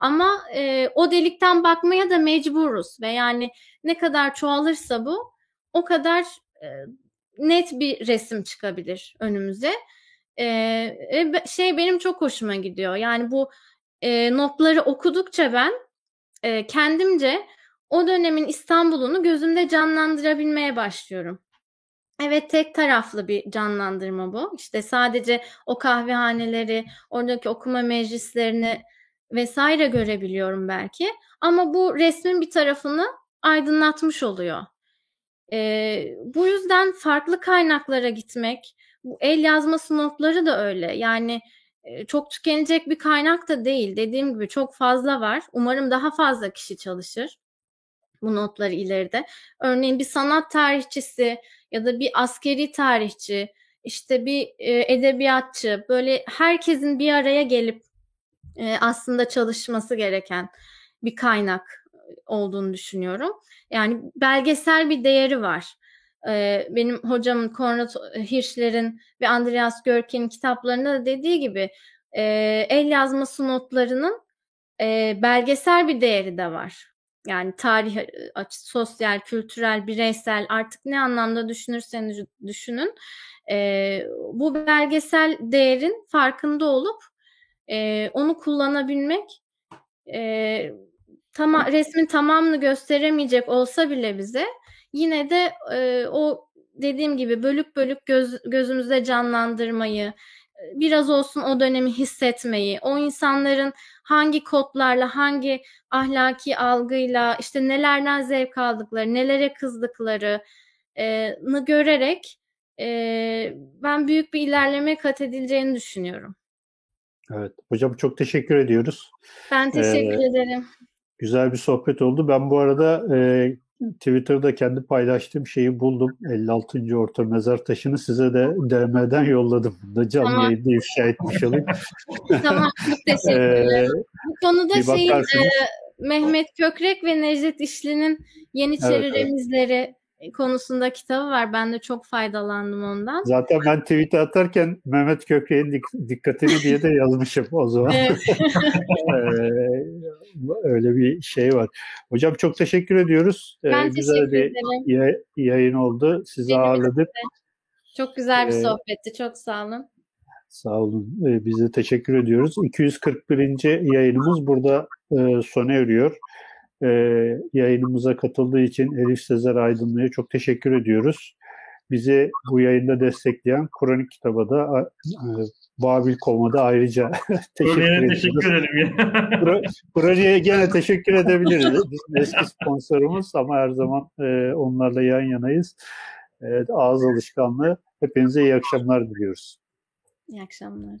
Ama e, o delikten bakmaya da mecburuz ve yani ne kadar çoğalırsa bu o kadar e, net bir resim çıkabilir önümüze. E, şey benim çok hoşuma gidiyor. Yani bu e, notları okudukça ben e, kendimce o dönemin İstanbul'unu gözümde canlandırabilmeye başlıyorum. Evet tek taraflı bir canlandırma bu. İşte sadece o kahvehaneleri, oradaki okuma meclislerini vesaire görebiliyorum belki. Ama bu resmin bir tarafını aydınlatmış oluyor. Ee, bu yüzden farklı kaynaklara gitmek, bu el yazması notları da öyle. Yani çok tükenecek bir kaynak da değil. Dediğim gibi çok fazla var. Umarım daha fazla kişi çalışır bu notları ileride. Örneğin bir sanat tarihçisi ya da bir askeri tarihçi, işte bir e, edebiyatçı böyle herkesin bir araya gelip e, aslında çalışması gereken bir kaynak olduğunu düşünüyorum. Yani belgesel bir değeri var. E, benim hocamın Konrad Hirschler'in ve Andreas Görke'nin kitaplarında da dediği gibi e, el yazması notlarının e, belgesel bir değeri de var. Yani tarih açı, sosyal, kültürel, bireysel artık ne anlamda düşünürseniz düşünün. E, bu belgesel değerin farkında olup e, onu kullanabilmek e, tama, resmin tamamını gösteremeyecek olsa bile bize yine de e, o dediğim gibi bölük bölük göz, gözümüzde canlandırmayı, biraz olsun o dönemi hissetmeyi, o insanların hangi kodlarla, hangi ahlaki algıyla, işte nelerden zevk aldıkları, nelere kızdıklarını görerek ben büyük bir ilerleme kat edileceğini düşünüyorum. Evet. Hocam çok teşekkür ediyoruz. Ben teşekkür ee, ederim. Güzel bir sohbet oldu. Ben bu arada e, Twitter'da kendi paylaştığım şeyi buldum. 56. Orta Mezar Taşı'nı size de DM'den yolladım. Da canlı tamam. yayında ifşa etmiş olayım. [LAUGHS] tamam, çok [LAUGHS] teşekkürler. Bu konuda şey e, Mehmet Kökrek ve Necdet İşli'nin Yeniçeri evet, Remizleri konusunda kitabı var. Ben de çok faydalandım ondan. Zaten ben tweet atarken Mehmet Kökre'nin dik- dikkatini diye de yazmışım o zaman. [LAUGHS] Öyle bir şey var. Hocam çok teşekkür ediyoruz. Ben ee, güzel teşekkür bir ederim. yayın oldu. Sizi Benim ağırladık. Çok güzel bir ee, sohbetti. Çok sağ olun. Sağ olun. Ee, biz de teşekkür ediyoruz. 241. yayınımız burada e, sona eriyor e, yayınımıza katıldığı için Elif Sezer Aydınlı'ya çok teşekkür ediyoruz. Bizi bu yayında destekleyen Kronik kitaba da e, Babil Koma'da ayrıca [LAUGHS] teşekkür ediyoruz. teşekkür edelim. Pro, projeye gene [LAUGHS] teşekkür edebiliriz. Bizim eski sponsorumuz ama her zaman e, onlarla yan yanayız. Evet, ağız alışkanlığı. Hepinize iyi akşamlar diliyoruz. İyi akşamlar.